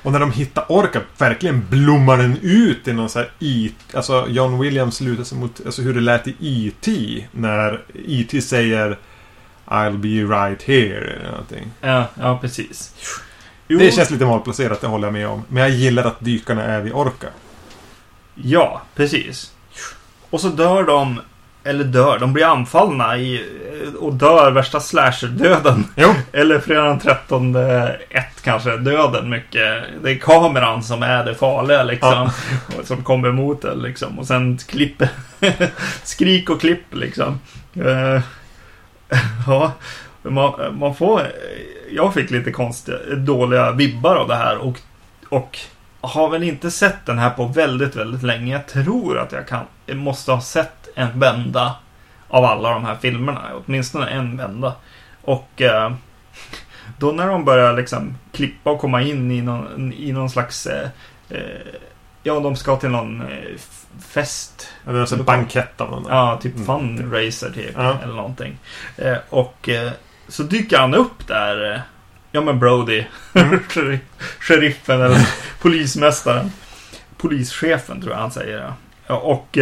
Och när de hittar Orca, verkligen blommar den ut i någon så här E... Alltså John Williams lutar sig mot alltså, hur det lät i E.T. När E.T. säger I'll be right here eller någonting. ja, ja, precis. Jo, Det känns lite malplacerat, det håller jag med om. Men jag gillar att dykarna är vid Orca. Ja, precis. Och så dör de, eller dör, de blir anfallna i, och dör värsta slasher-döden. Eller fredag den 13 ett kanske, döden mycket. Det är kameran som är det farliga liksom. Och Som kommer emot det liksom. Och sen klipper, skrik och klipp liksom. Eh, ja, man, man får, jag fick lite konstiga, dåliga vibbar av det här och, och har väl inte sett den här på väldigt, väldigt länge. Jag tror att jag kan, måste ha sett en vända av alla de här filmerna. Åtminstone en vända. Och eh, då när de börjar liksom klippa och komma in i någon, i någon slags... Eh, eh, ja, de ska till någon eh, fest. Det är alltså en bankett av någon. Ja, typ Mm. fundraiser typ. Ja. Eller någonting. Eh, och eh, så dyker han upp där. Ja men Brody. Mm. Sheriff- Sheriffen eller polismästaren. Polischefen tror jag han säger. Ja. Ja, och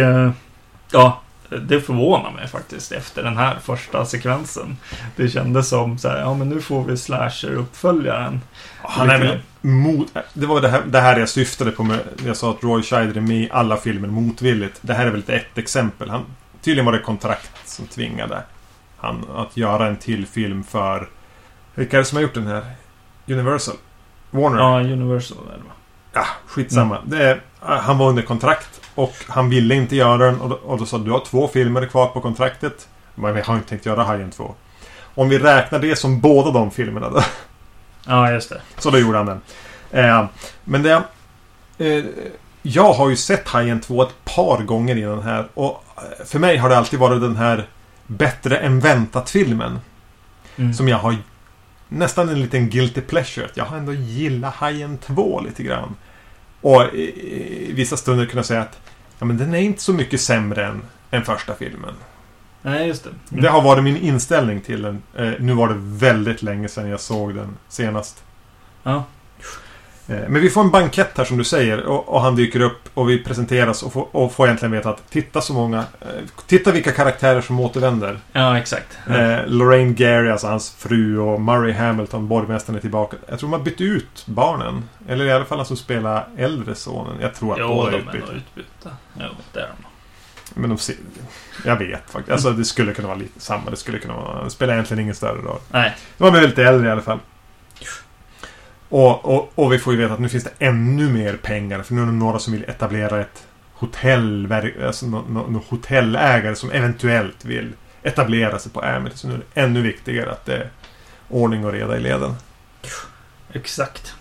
ja, det förvånar mig faktiskt efter den här första sekvensen. Det kändes som så här, ja men nu får vi slasher-uppföljaren. Han är väl mot... Det var det här, det här jag syftade på med... Jag sa att Roy Scheider är med i alla filmer motvilligt. Det här är väl ett, exempel. Han, tydligen var det kontrakt som tvingade han att göra en till film för... Vilka är det som har gjort den här? Universal? Warner? Ja, Universal eller vad? Ja, skitsamma. Det är, han var under kontrakt och han ville inte göra den och då, och då sa du har två filmer kvar på kontraktet. Men vi har inte tänkt göra Hajen 2. Om vi räknar det som båda de filmerna då. Ja, just det. Så då gjorde han den. Eh, men det... Eh, jag har ju sett Hajen 2 ett par gånger innan här och eh, för mig har det alltid varit den här Bättre än väntat-filmen. Mm. Som jag har nästan en liten guilty pleasure. Att jag har ändå gillat Hajen 2 lite grann. Och i, vissa stunder kunna säga att ja, men den är inte så mycket sämre än, än första filmen. Nej, just det. Mm. Det har varit min inställning till den. Eh, nu var det väldigt länge sedan jag såg den senast. Ja. Eh, Men vi får en bankett här som du säger och, och han dyker upp och vi presenteras och får, och får egentligen veta att titta så många... Eh, titta vilka karaktärer som återvänder. Ja, exakt. Eh, Lorraine Gary, alltså hans fru och Murray Hamilton, borgmästaren är tillbaka. Jag tror man bytt ut barnen. Eller i alla fall han som spelar äldre sonen. Jag tror att Jo, båda de är är nog utbytta. utbytta. Jo, det är de. Men de ser... Jag vet faktiskt. Alltså det skulle kunna vara lite samma. Det skulle kunna vara... Det spelar egentligen ingen större roll. Nej. De är lite äldre i alla fall. Och, och, och vi får ju veta att nu finns det ännu mer pengar. För nu är det några som vill etablera ett hotell... Alltså någon, någon hotellägare som eventuellt vill etablera sig på Amity. Så nu är det ännu viktigare att det är ordning och reda i leden. Exakt.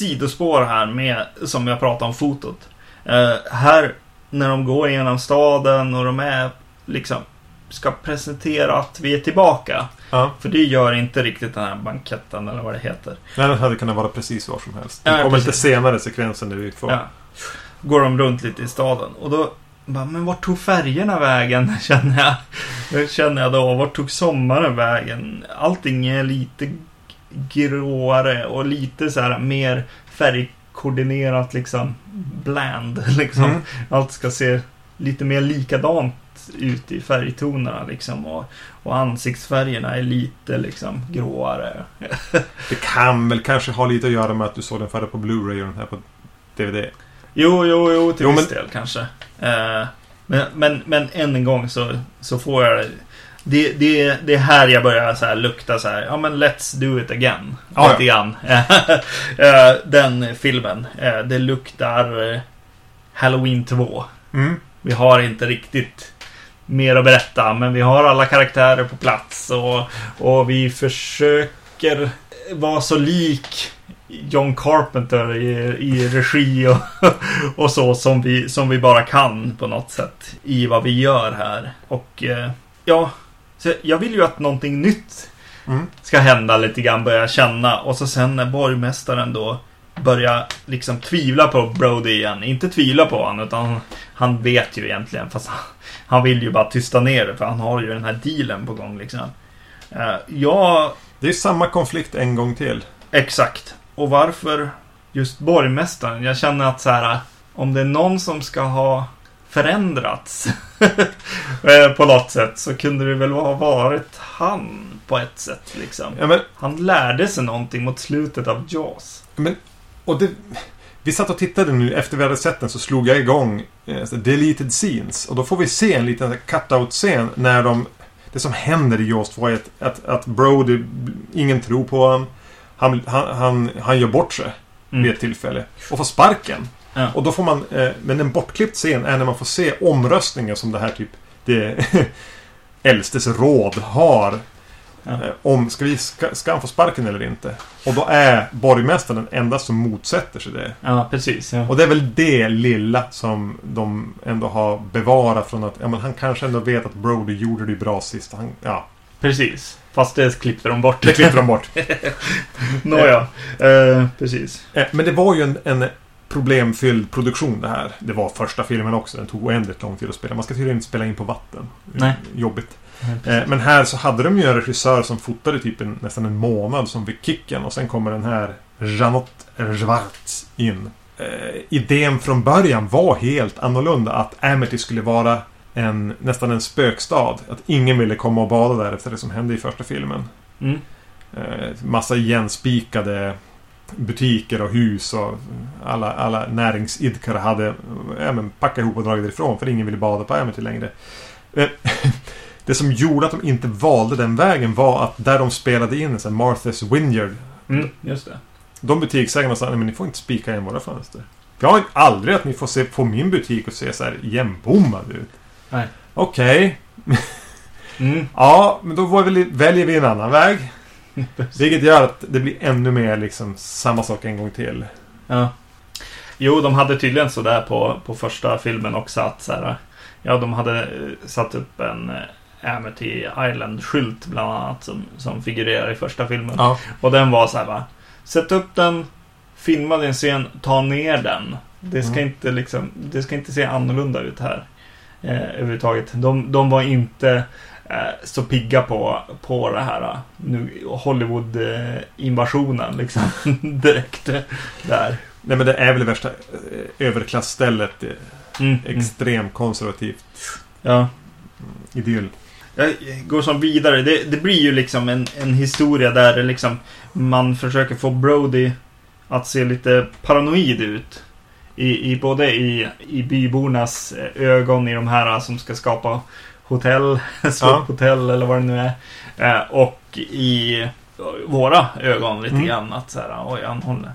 Sidospår här med, som jag pratade om fotot. Eh, här, när de går genom staden och de är liksom ska presentera att vi är tillbaka. Ja. För det gör inte riktigt den här banketten eller vad det heter. Nej, den hade kunnat vara precis var som helst. Det Ja, kommer precis. lite senare sekvensen där vi får... Ja. Går de runt lite i staden och då bara, men vart tog färgerna vägen? Känner jag. Känner jag då. Vart tog sommaren vägen? Allting är lite gråare och lite så här mer färgkoordinerat liksom bland. Liksom. Mm. Allt ska se lite mer likadant ut i färgtonerna liksom. Och, och ansiktsfärgerna är lite liksom gråare. Det kan väl kanske ha lite att göra med att du såg den förra på Blu-ray och den här på DVD. Jo, jo, jo, till Jo, viss men- del kanske. Eh, men, men, men än en gång så, så får jag det. Det, det, är här jag börjar så lukta så här. Ja, men let's do it again. Ja, Lite grann. Eh, Den filmen. eh, Det luktar eh, Halloween 2. Mm. Vi har inte riktigt mer att berätta, men vi har alla karaktärer på plats och, och vi försöker vara så lik John Carpenter i, i regi och, och så som vi, som vi bara kan på något sätt i vad vi gör här. Och ja, så jag vill ju att någonting nytt Mm. ska hända lite grann, börja känna. Och så sen när borgmästaren då börjar liksom tvivla på Brody igen. Inte tvivla på honom, utan han vet ju egentligen. Fast han, han vill ju bara tysta ner det, för han har ju den här dealen på gång liksom. Uh, ja, Det är samma konflikt en gång till. exakt. Och varför just borgmästaren? Jag känner att så här, om det är någon som ska ha förändrats eh, på något sätt så kunde det väl ha varit han på ett sätt liksom. Ja, men, Han lärde sig någonting mot slutet av Jaws. men, och det, vi satt och tittade nu efter vi hade sett den så slog jag igång eh, deleted scenes. Och då får vi se en liten cut-out-scen när de... Det som händer i Jaws 2 är att, att, att Brody, ingen tror på honom. Han, han, han, han gör bort sig Mm. vid ett tillfälle. Och får sparken. Ja. Och då får man... Eh, men en bortklippt scen är när man får se omröstningen som det här typ... Det äldstes råd har. Ja. Eh, om, ska, vi, ska, ska han få sparken eller inte? Och då är borgmästaren den enda som motsätter sig det. Ja, precis. Ja. Och det är väl det lilla som de ändå har bevarat från att... Ja, men han kanske ändå vet att Brody gjorde det bra sist. Han, ja, Precis. Fast det klippte de bort. det klipper de bort. Nåja. Eh, precis. Eh, Men det var ju en, en problemfylld produktion det här. Det var första filmen också. Den tog oändligt lång tid att spela. Man ska tydligen inte spela in på vatten. Nej. Jobbigt. Eh, Men här så hade de ju en regissör som fotade typ en, nästan en månad som fick kicken. Och sen kommer den här Janot Schwartz in. Eh, idén från början var helt annorlunda. Att Amity skulle vara en, nästan en spökstad. Att ingen ville komma och bada där efter det som hände i första filmen. Mm. Eh, massa igenspikade butiker och hus och alla, alla näringsidkare hade ja, men, packat ihop och dragit ifrån för ingen ville bada på Amity längre. Eh, Det som gjorde att de inte valde den vägen var att där de spelade in så Martha's Vineyard Mm, just det. de butiksägarna sa men ni får inte spika igen våra fönster. Jag har aldrig att ni får se på min butik och se så här igenbommad ut. Nej. Okej. Mm. Ja, men då väljer vi en annan väg. Vilket gör att det blir ännu mer liksom samma sak en gång till. Ja. Jo, de hade tydligen sådär på, på första filmen också att så här, Ja, de hade eh, satt upp en eh, Amity Island-skylt bland annat som, som figurerar i första filmen. Ja. Och den var så här va. Sätt upp den, filma din scen, ta ner den. Det ska, Mm. inte liksom, det ska inte se annorlunda ut här. Eh, överhuvudtaget. De, de var inte så pigga på, på det här eh, nu, Hollywood-invasionen liksom. Direkt eh, där. Nej men det är väl det värsta eh, överklassstället. eh, Mm, mm. Extremt konservativt Ja. idyll. Jag går som vidare. Det, det blir ju liksom en, en historia där liksom man försöker få Brody att se lite paranoid ut. I, i både i, i bybornas eh, ögon, i de här som ska skapa hotell, slotthotell eller vad det nu är. Eh, och i våra ögon lite Mm. grann. Att så här, oj, han håller,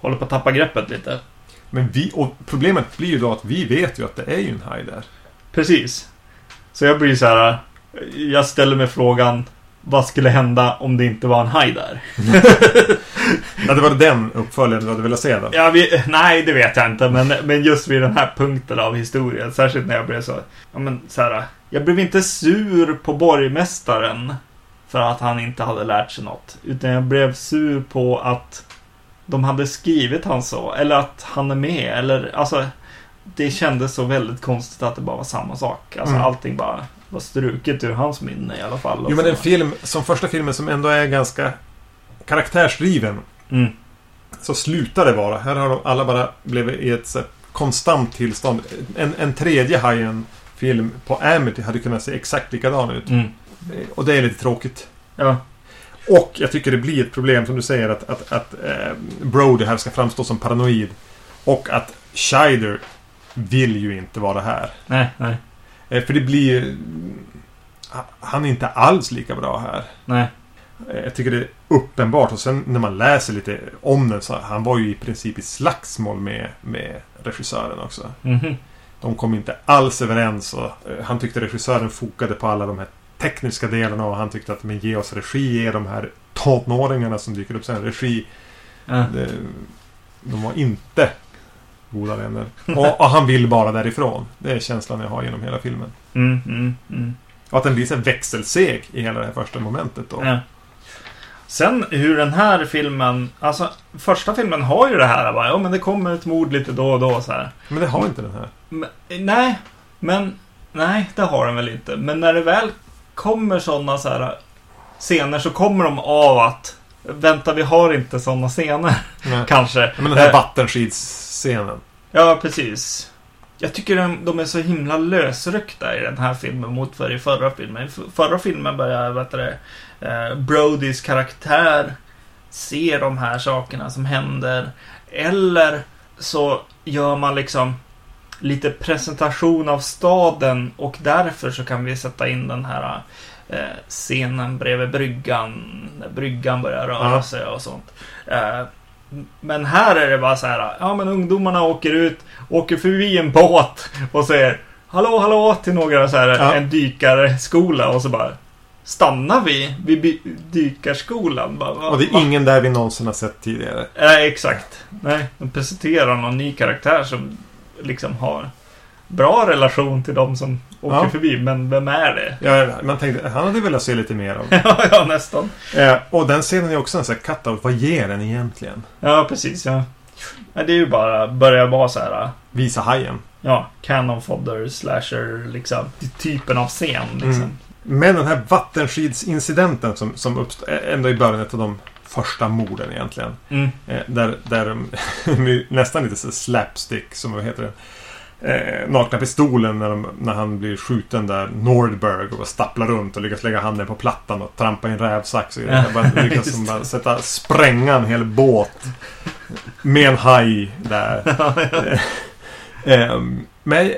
håller på att tappa greppet lite. Men vi, och problemet blir ju då att vi vet ju att det är ju en haj där. Precis. Så jag blir så här. Jag ställer mig frågan. Vad skulle hända om det inte var en haj där? Ja, det var den uppföljaren du hade velat se då. Ja, vi, nej, det vet jag inte. Men, men just vid den här punkten av historien. Särskilt när jag blev så. Ja, men så här. Jag blev inte sur på borgmästaren. För att han inte hade lärt sig något. Utan jag blev sur på att de hade skrivit han så. Eller att han är med. Eller alltså. Det kändes så väldigt konstigt att det bara var samma sak. Alltså Mm. allting bara var struket ur hans minne i alla fall. Jo men en film, som första filmen som ändå är ganska karaktärsdriven. Mm. Så slutar det vara. Här har de alla bara blivit i ett konstant tillstånd. En, en tredje Hajen-film på Amity hade kunnat se exakt likadan ut. Mm. Och det är lite tråkigt. Ja. Och jag tycker det blir ett problem som du säger att, att, att eh, Brody här ska framstå som paranoid. Och att Scheider vill ju inte vara här. Nej, nej, Eh, för det blir... Han är inte alls lika bra här. nej. Eh, Jag tycker det är uppenbart. Och sen när man läser lite om den så han var ju i princip i slagsmål med, med regissören också. Mhm. De kom inte alls överens och eh, han tyckte regissören fokade på alla de här tekniska delarna och han tyckte att men ge oss regi, ge de här tonåringarna som dyker upp sen regi. Det, de var inte goda vänner. Och, och han vill bara därifrån. Det är känslan jag har genom hela filmen. Mm, mm, mm. Och att den blir så växelseg i hela det här första momentet då. Ja. Sen hur den här filmen, alltså första filmen har ju det här bara, ja men det kommer ett mord lite då och då så här. Men det har inte den här. Men, nej, men nej det har den väl inte. Men när det väl kommer sådana så här scener så kommer de av att vänta vi har inte sådana scener kanske. Men den här Eh, vattenskidsscenen. Ja, precis. Jag tycker de, de är så himla lösryckta i den här filmen mot för i förra filmen. I förra filmen börjar, vet du det, Brodys karaktär se de här sakerna som händer. Eller så gör man liksom lite presentation av staden och därför så kan vi sätta in den här eh, scenen bredvid bryggan. När bryggan börjar röra Ja. sig och sånt. Eh, men här är det bara så här, ja men ungdomarna åker ut, åker förbi en båt och säger Hallå, hallå till några så här, Ja. en dykarskola och så bara Stannar vi vid dykarskolan? Bara, Och det är ingen där vi någonsin har sett tidigare. Nej, exakt. Nej, de presenterar någon ny karaktär som liksom har bra relation till de som åker Ja. förbi. Men vem är det? Ja, man tänkte, han hade velat se lite mer av. ja, ja, nästan. eh, och den scenen är också en sån här cut-out. Vad ger den egentligen? Ja, precis. Ja. Nej, det är ju bara, börjar vara så här. Visa hajen. Ja, canon fodder, slasher, liksom. Typen av scen, liksom. Mm. Men den här vattenskidsincidenten som, som uppstår ändå i början av de första morden egentligen. Mm. Eh, där, där nästan lite så slapstick, som vad heter det? Eh, nakna pistolen när, de, när han blir skjuten där, Nordberg, och stapplar runt och lyckas lägga handen på plattan och trampa i en rävsax. Och. Ja, bara lyckas som bara sätta, spränga en hel båt. Med en haj där. Ehm, men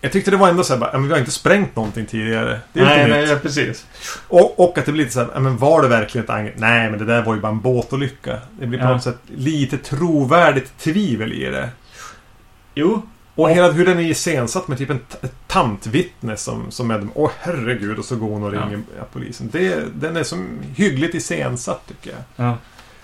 jag tyckte det var ändå så här, bara, men vi har inte sprängt någonting tidigare. Det är nej, lite nej, nytt. ja, precis. Och, och att det blir lite så här, men var det verkligen ett angrepp? Nej, men det där var ju bara en båtolycka. Det blir på Ja. något sätt lite trovärdigt tvivel i det. Jo, Och hela hur den är iscensatt med typ en tantvittne som, som är Åh herregud, och så går hon och ringer ja. polisen. Det, den är som hyggligt iscensatt tycker jag. Ja.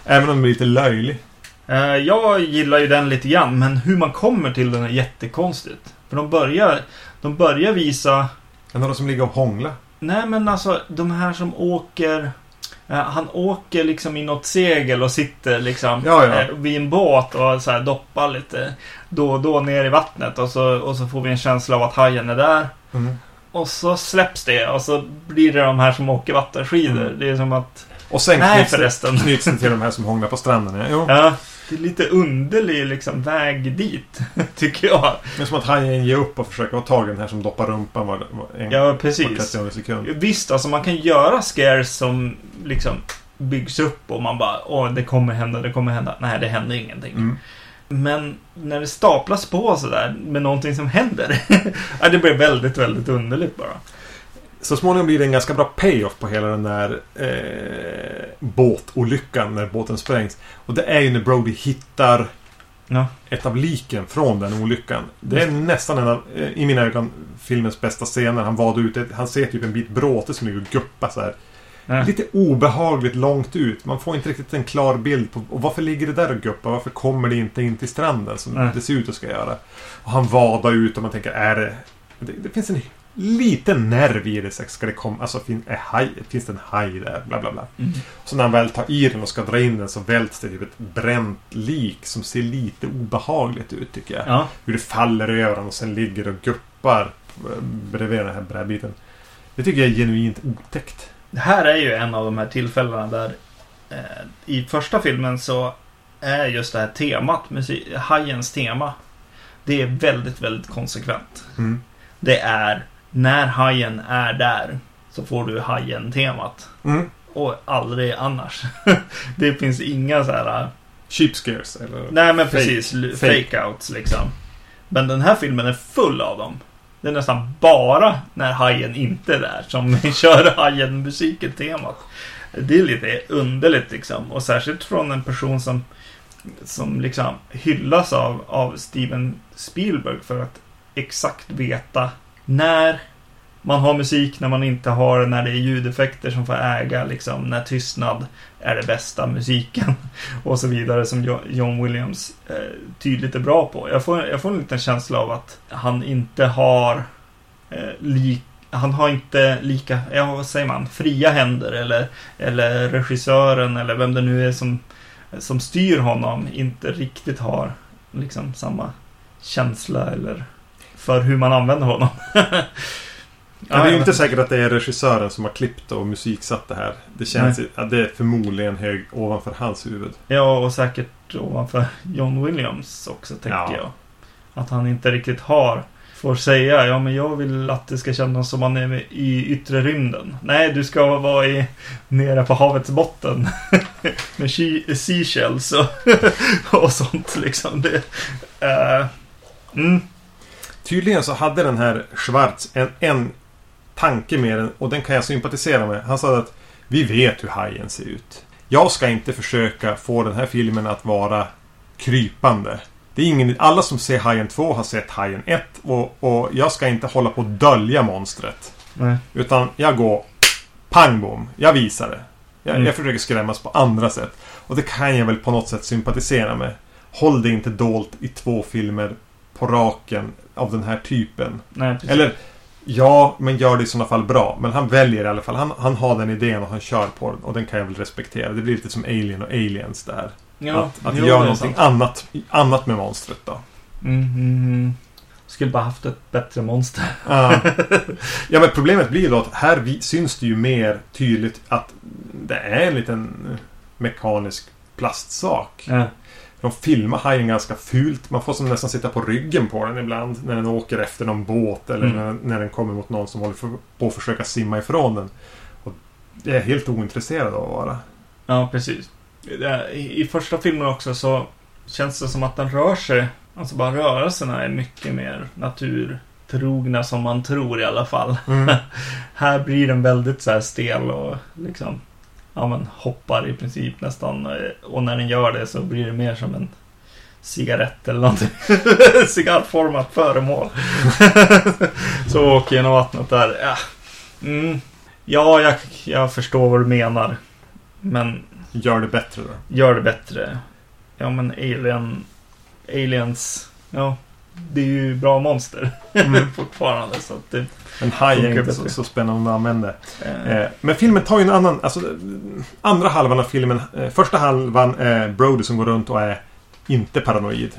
Även om den är lite löjlig. Eh, Jag gillar ju den lite grann, men hur man kommer till den är jättekonstigt. För de börjar, de börjar visa... En av de som ligger och hånglar. Nej, men alltså de här som åker... eh, han åker liksom i något segel och sitter liksom Ja, ja. eh, vid en båt och så här doppar lite då och då ner i vattnet. Och så, och så får vi en känsla av att hajen är där. Mm. Och så släpps det och så blir det de här som åker vattenskidor. Mm. Det är som att... Och sen Nej knyts, förresten. knyts det till de här som hånglar på stranden. Ja. Ja, lite underlig liksom väg dit, tycker jag. Det är som att hajen ger upp och försöker ha tag i den här som doppar rumpan var, var en, Ja, var precis. 30 sekund. Visst, alltså man kan göra scares som liksom byggs upp och man bara åh, det kommer hända, det kommer hända. Nej, det händer ingenting. Mm. Men när det staplas på sådär med någonting som händer. det blir väldigt, väldigt underligt bara. Så småningom blir det en ganska bra payoff på hela den där eh, båtolyckan när båten sprängs. Och det är ju när Brody hittar Ja. ett av liken från den olyckan. Det är nästan en av, eh, i mina ögon, filmens bästa scener. Han vadar ut, ett- han ser typ en bit bråte som ligger och guppar så här. Ja. Lite obehagligt långt ut. Man får inte riktigt en klar bild på och varför ligger det där och guppar? Varför kommer det inte in till stranden som Nej. det ser ut att ska göra? Och han vadar ut och man tänker, är det... Det, det finns en liten nerv i det. så Ska det komma... Alltså, fin, är haj, finns det en haj där? Bla, bla, bla. Mm. Så när han väl tar i den och ska dra in den så välts det typ ett bränt lik som ser lite obehagligt ut tycker jag. Ja. Hur det faller över och sen ligger och guppar eh, bredvid den här brädbiten. Det tycker jag är genuint otäckt. Det här är ju en av de här tillfällena där eh, i första filmen så är just det här temat, musik, hajens tema, det är väldigt, väldigt konsekvent. Mm. Det är när hajen är där så får du hajen-temat. Mm. Och aldrig annars. det finns inga så här... Cheap scares. Eller? Nej men Fake. precis, Fake. fake-outs liksom. Men den här filmen är full av dem. Det är nästan bara när hajen inte är där som kör hajen-musiken-temat. Det är lite underligt liksom. Och särskilt från en person som, som liksom hyllas av, av Steven Spielberg för att exakt veta när man har musik, när man inte har det, när det är ljudeffekter som får äga, liksom, när tystnad är det bästa musiken och så vidare som John Williams eh, tydligt är bra på. Jag får, jag får en liten känsla av att han inte har eh, li, han har inte lika, ja vad säger man, fria händer eller, eller regissören eller vem det nu är som, som styr honom inte riktigt har liksom samma känsla eller för hur man använder honom. Ja, det är ju inte säkert att det är regissören som har klippt och musiksatt det här. Det känns att det är förmodligen hög ovanför hans huvud. Ja, och säkert ovanför John Williams också, tänker Ja. jag. Att han inte riktigt har, får säga, ja men jag vill att det ska kännas som man är i yttre rymden. Nej, du ska vara i, nere på havets botten. Med she- seashells och, och sånt liksom. Det, eh, mm, Tydligen så hade den här Schwarz en, en tanke med den och den kan jag sympatisera med. Han sa att vi vet hur hajen ser ut. Jag ska inte försöka få den här filmen att vara krypande. Det är ingen, alla som ser Hajen 2 har sett Hajen 1 och, och jag ska inte hålla på att dölja monstret. nej. Utan jag går pang bom. Jag visar det. Jag, Mm. jag försöker skrämmas på andra sätt. Och det kan jag väl på något sätt sympatisera med. Håll det inte dolt i två filmer på raken av den här typen. nej. Eller ja, men gör det i sådana fall bra. Men han väljer i alla fall. Han, han har den idén och han kör på den. Och den kan jag väl respektera. Det blir lite som Alien och Aliens där. ja, att att jo, göra någonting annat, annat med monstret då. Mm, mm, mm. Skulle bara haft ett bättre monster. Ja. ja, men problemet blir då att här syns det ju mer tydligt att det är en liten mekanisk plastsak. Ja. De filmar hajen ganska fult. Man får som nästan sitta på ryggen på den ibland när den åker efter någon båt eller Mm. när, när den kommer mot någon som håller för, på att försöka simma ifrån den. Och det är helt ointresserad av att vara. Ja, precis. I första filmen också så känns det som att den rör sig, alltså bara rörelserna är mycket mer naturtrogna som man tror i alla fall. Mm. Här blir den väldigt så här stel och liksom, ja men hoppar i princip nästan. eh, Och när den gör det så blir det mer som en cigarett eller någonting. Cigarrformat föremål. så åker genom vattnet där. Ja, mm. ja jag, jag förstår vad du menar. Men Gör det bättre då. gör det bättre. Ja men Alien... Aliens... Ja. Det är ju bra monster. Mm. Fortfarande så att det... Men haj är inte så, så spännande att använda. Eh, Eh, men filmen tar ju en annan... Alltså, andra halvan av filmen... Eh, första halvan är Brody som går runt och är inte paranoid.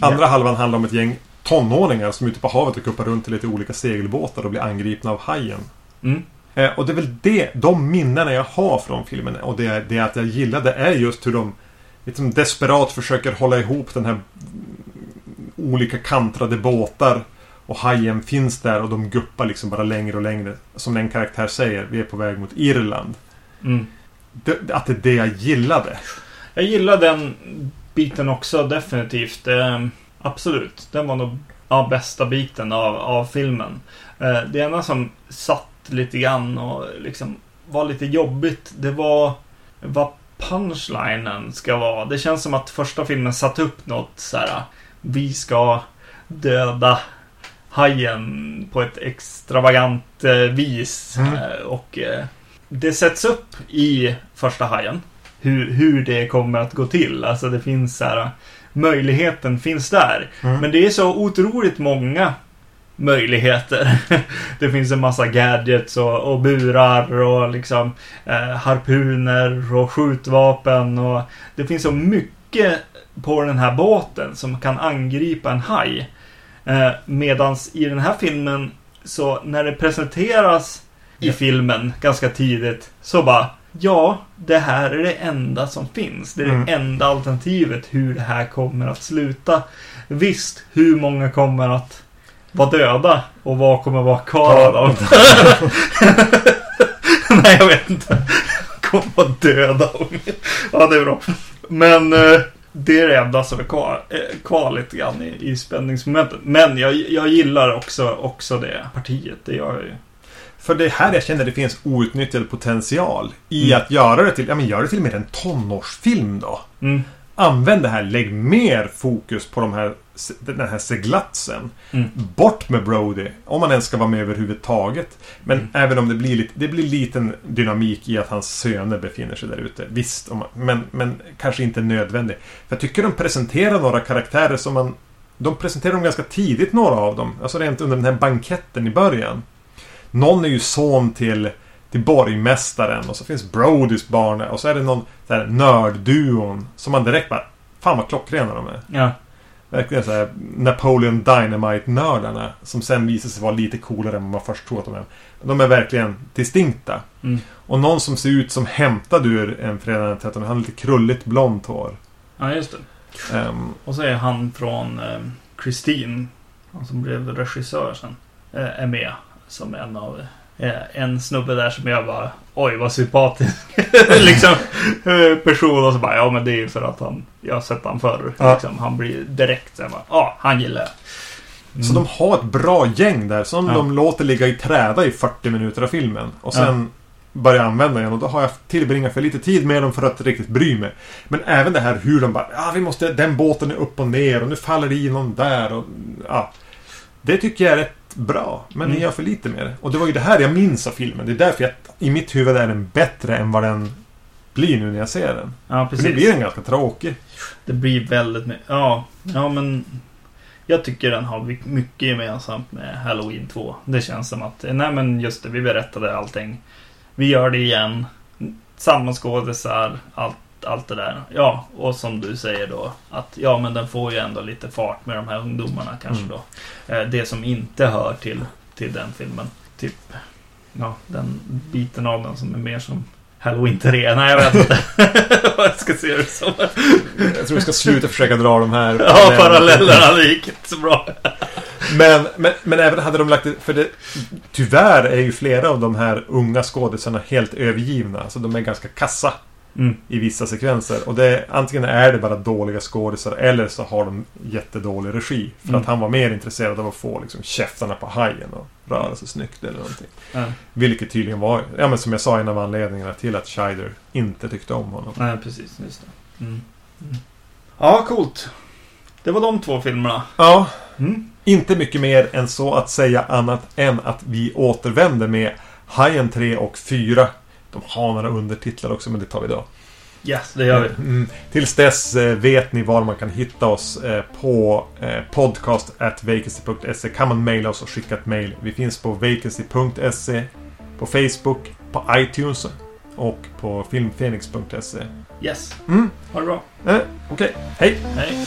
Andra Ja. halvan handlar om ett gäng tonåringar som är ute på havet och kuppar runt i lite olika segelbåtar och blir angripna av hajen. Mm. Eh, och det är väl det, de minnena jag har från filmen och det, det att jag gillade är just hur de liksom desperat försöker hålla ihop den här olika kantrade båtar och hajen finns där och de guppar liksom bara längre och längre. Som en karaktär säger, vi är på väg mot Irland. Mm. Det, att det är det jag gillade. Jag gillar den biten också definitivt. Eh, absolut. Den var nog ja, bästa biten av, av filmen. Eh, det enda som satt lite grann och liksom var lite jobbigt, det var vad punchlinen ska vara. Det känns som att första filmen satt upp något så här. Vi ska döda hajen på ett extravagant eh, vis. Mm. Eh, och eh, det sätts upp i första hajen. Hur, hur det kommer att gå till. Alltså det finns så här. Möjligheten finns där. Mm. Men det är så otroligt många möjligheter. det finns en massa gadgets och, och burar och liksom eh, harpuner och skjutvapen och det finns så mycket på den här båten som kan angripa en haj. Eh, medans i den här filmen så när det presenteras i Ja. filmen ganska tidigt så bara Ja, det här är det enda som finns. Det är Mm. det enda alternativet hur det här kommer att sluta. Visst, hur många kommer att vara döda och vad kommer vara kvar av dem? Nej, jag vet inte. Kommer vara döda. ja, det är bra. Men eh, det är det enda som är kvar, eh, kvar lite grann i, i spänningsmomentet. Men jag, jag gillar också, också det partiet. Det gör jag ju. För det är här jag känner det finns outnyttjad potential. I Mm. att göra det till, ja men gör det till mer en tonårsfilm då. Mm. Använd det här, lägg mer fokus på de här, den här seglatsen. Mm. Bort med Brody, om man ens ska vara med överhuvudtaget. Men Mm. även om det blir lite, det blir liten dynamik i att hans söner befinner sig där ute. Visst, man, men, men kanske inte nödvändigt. För jag tycker de presenterar några karaktärer som man... De presenterar dem ganska tidigt, några av dem. Alltså rent under den här banketten i början. Någon är ju son till, till borgmästaren och så finns Brodys barn och så är det någon här nördduon som man direkt bara... Fan vad klockrena de är. Ja. Verkligen så här Napoleon Dynamite-nördarna. Som sen visar sig vara lite coolare än vad man först tror att de är. De är verkligen distinkta. Mm. Och någon som ser ut som hämtad ur en Fredag den 13. Han har lite krulligt blont hår. ja, just det. Ehm, Och så är han från eh, Christine, han som blev regissör sen, eh, är med som en av eh, en snubbe där som jag bara Oj vad sympatisk liksom, eh, person och så bara ja men det är ju för att han Jag har sett han förr. Ja. Liksom, han blir direkt så Ja han gillar jag. Mm. Så de har ett bra gäng där som Ja. de låter ligga i träda i 40 minuter av filmen. Och sen börjar använda igen och då har jag tillbringat för lite tid med dem för att riktigt bry mig. Men även det här hur de bara Ja vi måste Den båten är upp och ner och nu faller det i någon där och ja. Det tycker jag är rätt bra. Men Mm. ni gör för lite mer. Och det var ju det här jag minns av filmen. Det är därför jag i mitt huvud är den bättre än vad den blir nu när jag ser den. Ja För precis. nu blir den ganska tråkig. Det blir väldigt mycket. Ja, ja men jag tycker den har my- mycket gemensamt med Halloween 2. Det känns som att, nej men just det, vi berättade allting. Vi gör det igen. Samma skådisar, allt, allt det där. Ja, och som du säger då, att ja men den får ju ändå lite fart med de här ungdomarna kanske Mm. då. Eh, Det som inte hör till, till den filmen. Typ, ja, den biten av den som är mer som Halloween 3. Nej, jag vet inte vad jag ska se det som. Jag tror vi ska sluta försöka dra de här Ja, parallellerna, det gick inte så bra. Men, men, men även hade de lagt det, för det, Tyvärr är ju flera av de här unga skådisarna helt övergivna. Så de är ganska kassa Mm. i vissa sekvenser. Och det, antingen är det bara dåliga skådisar eller så har de jättedålig regi. För Mm. att han var mer intresserad av att få liksom, käftarna på hajen och röra sig snyggt eller någonting. Ja. Vilket tydligen var, ja men som jag sa, en av anledningarna till att Scheider inte tyckte om honom. Nej, precis. Just det. Mm. Mm. Ja, coolt. Det var de två filmerna. Ja, Mm. inte mycket mer än så att säga annat än att vi återvänder med Hajen 3 och 4. De har några undertitlar också, men det tar vi då. Yes, det gör vi. Mm. Tills dess eh, vet ni var man kan hitta oss eh, på eh, podcast.vacancy.se. Kan man mejla oss och skicka ett mejl. Vi finns på vacancy.se, på Facebook, på iTunes och på filmfenix.se. Yes. Mm. Ha det bra. Eh, Okej, hej! Hej.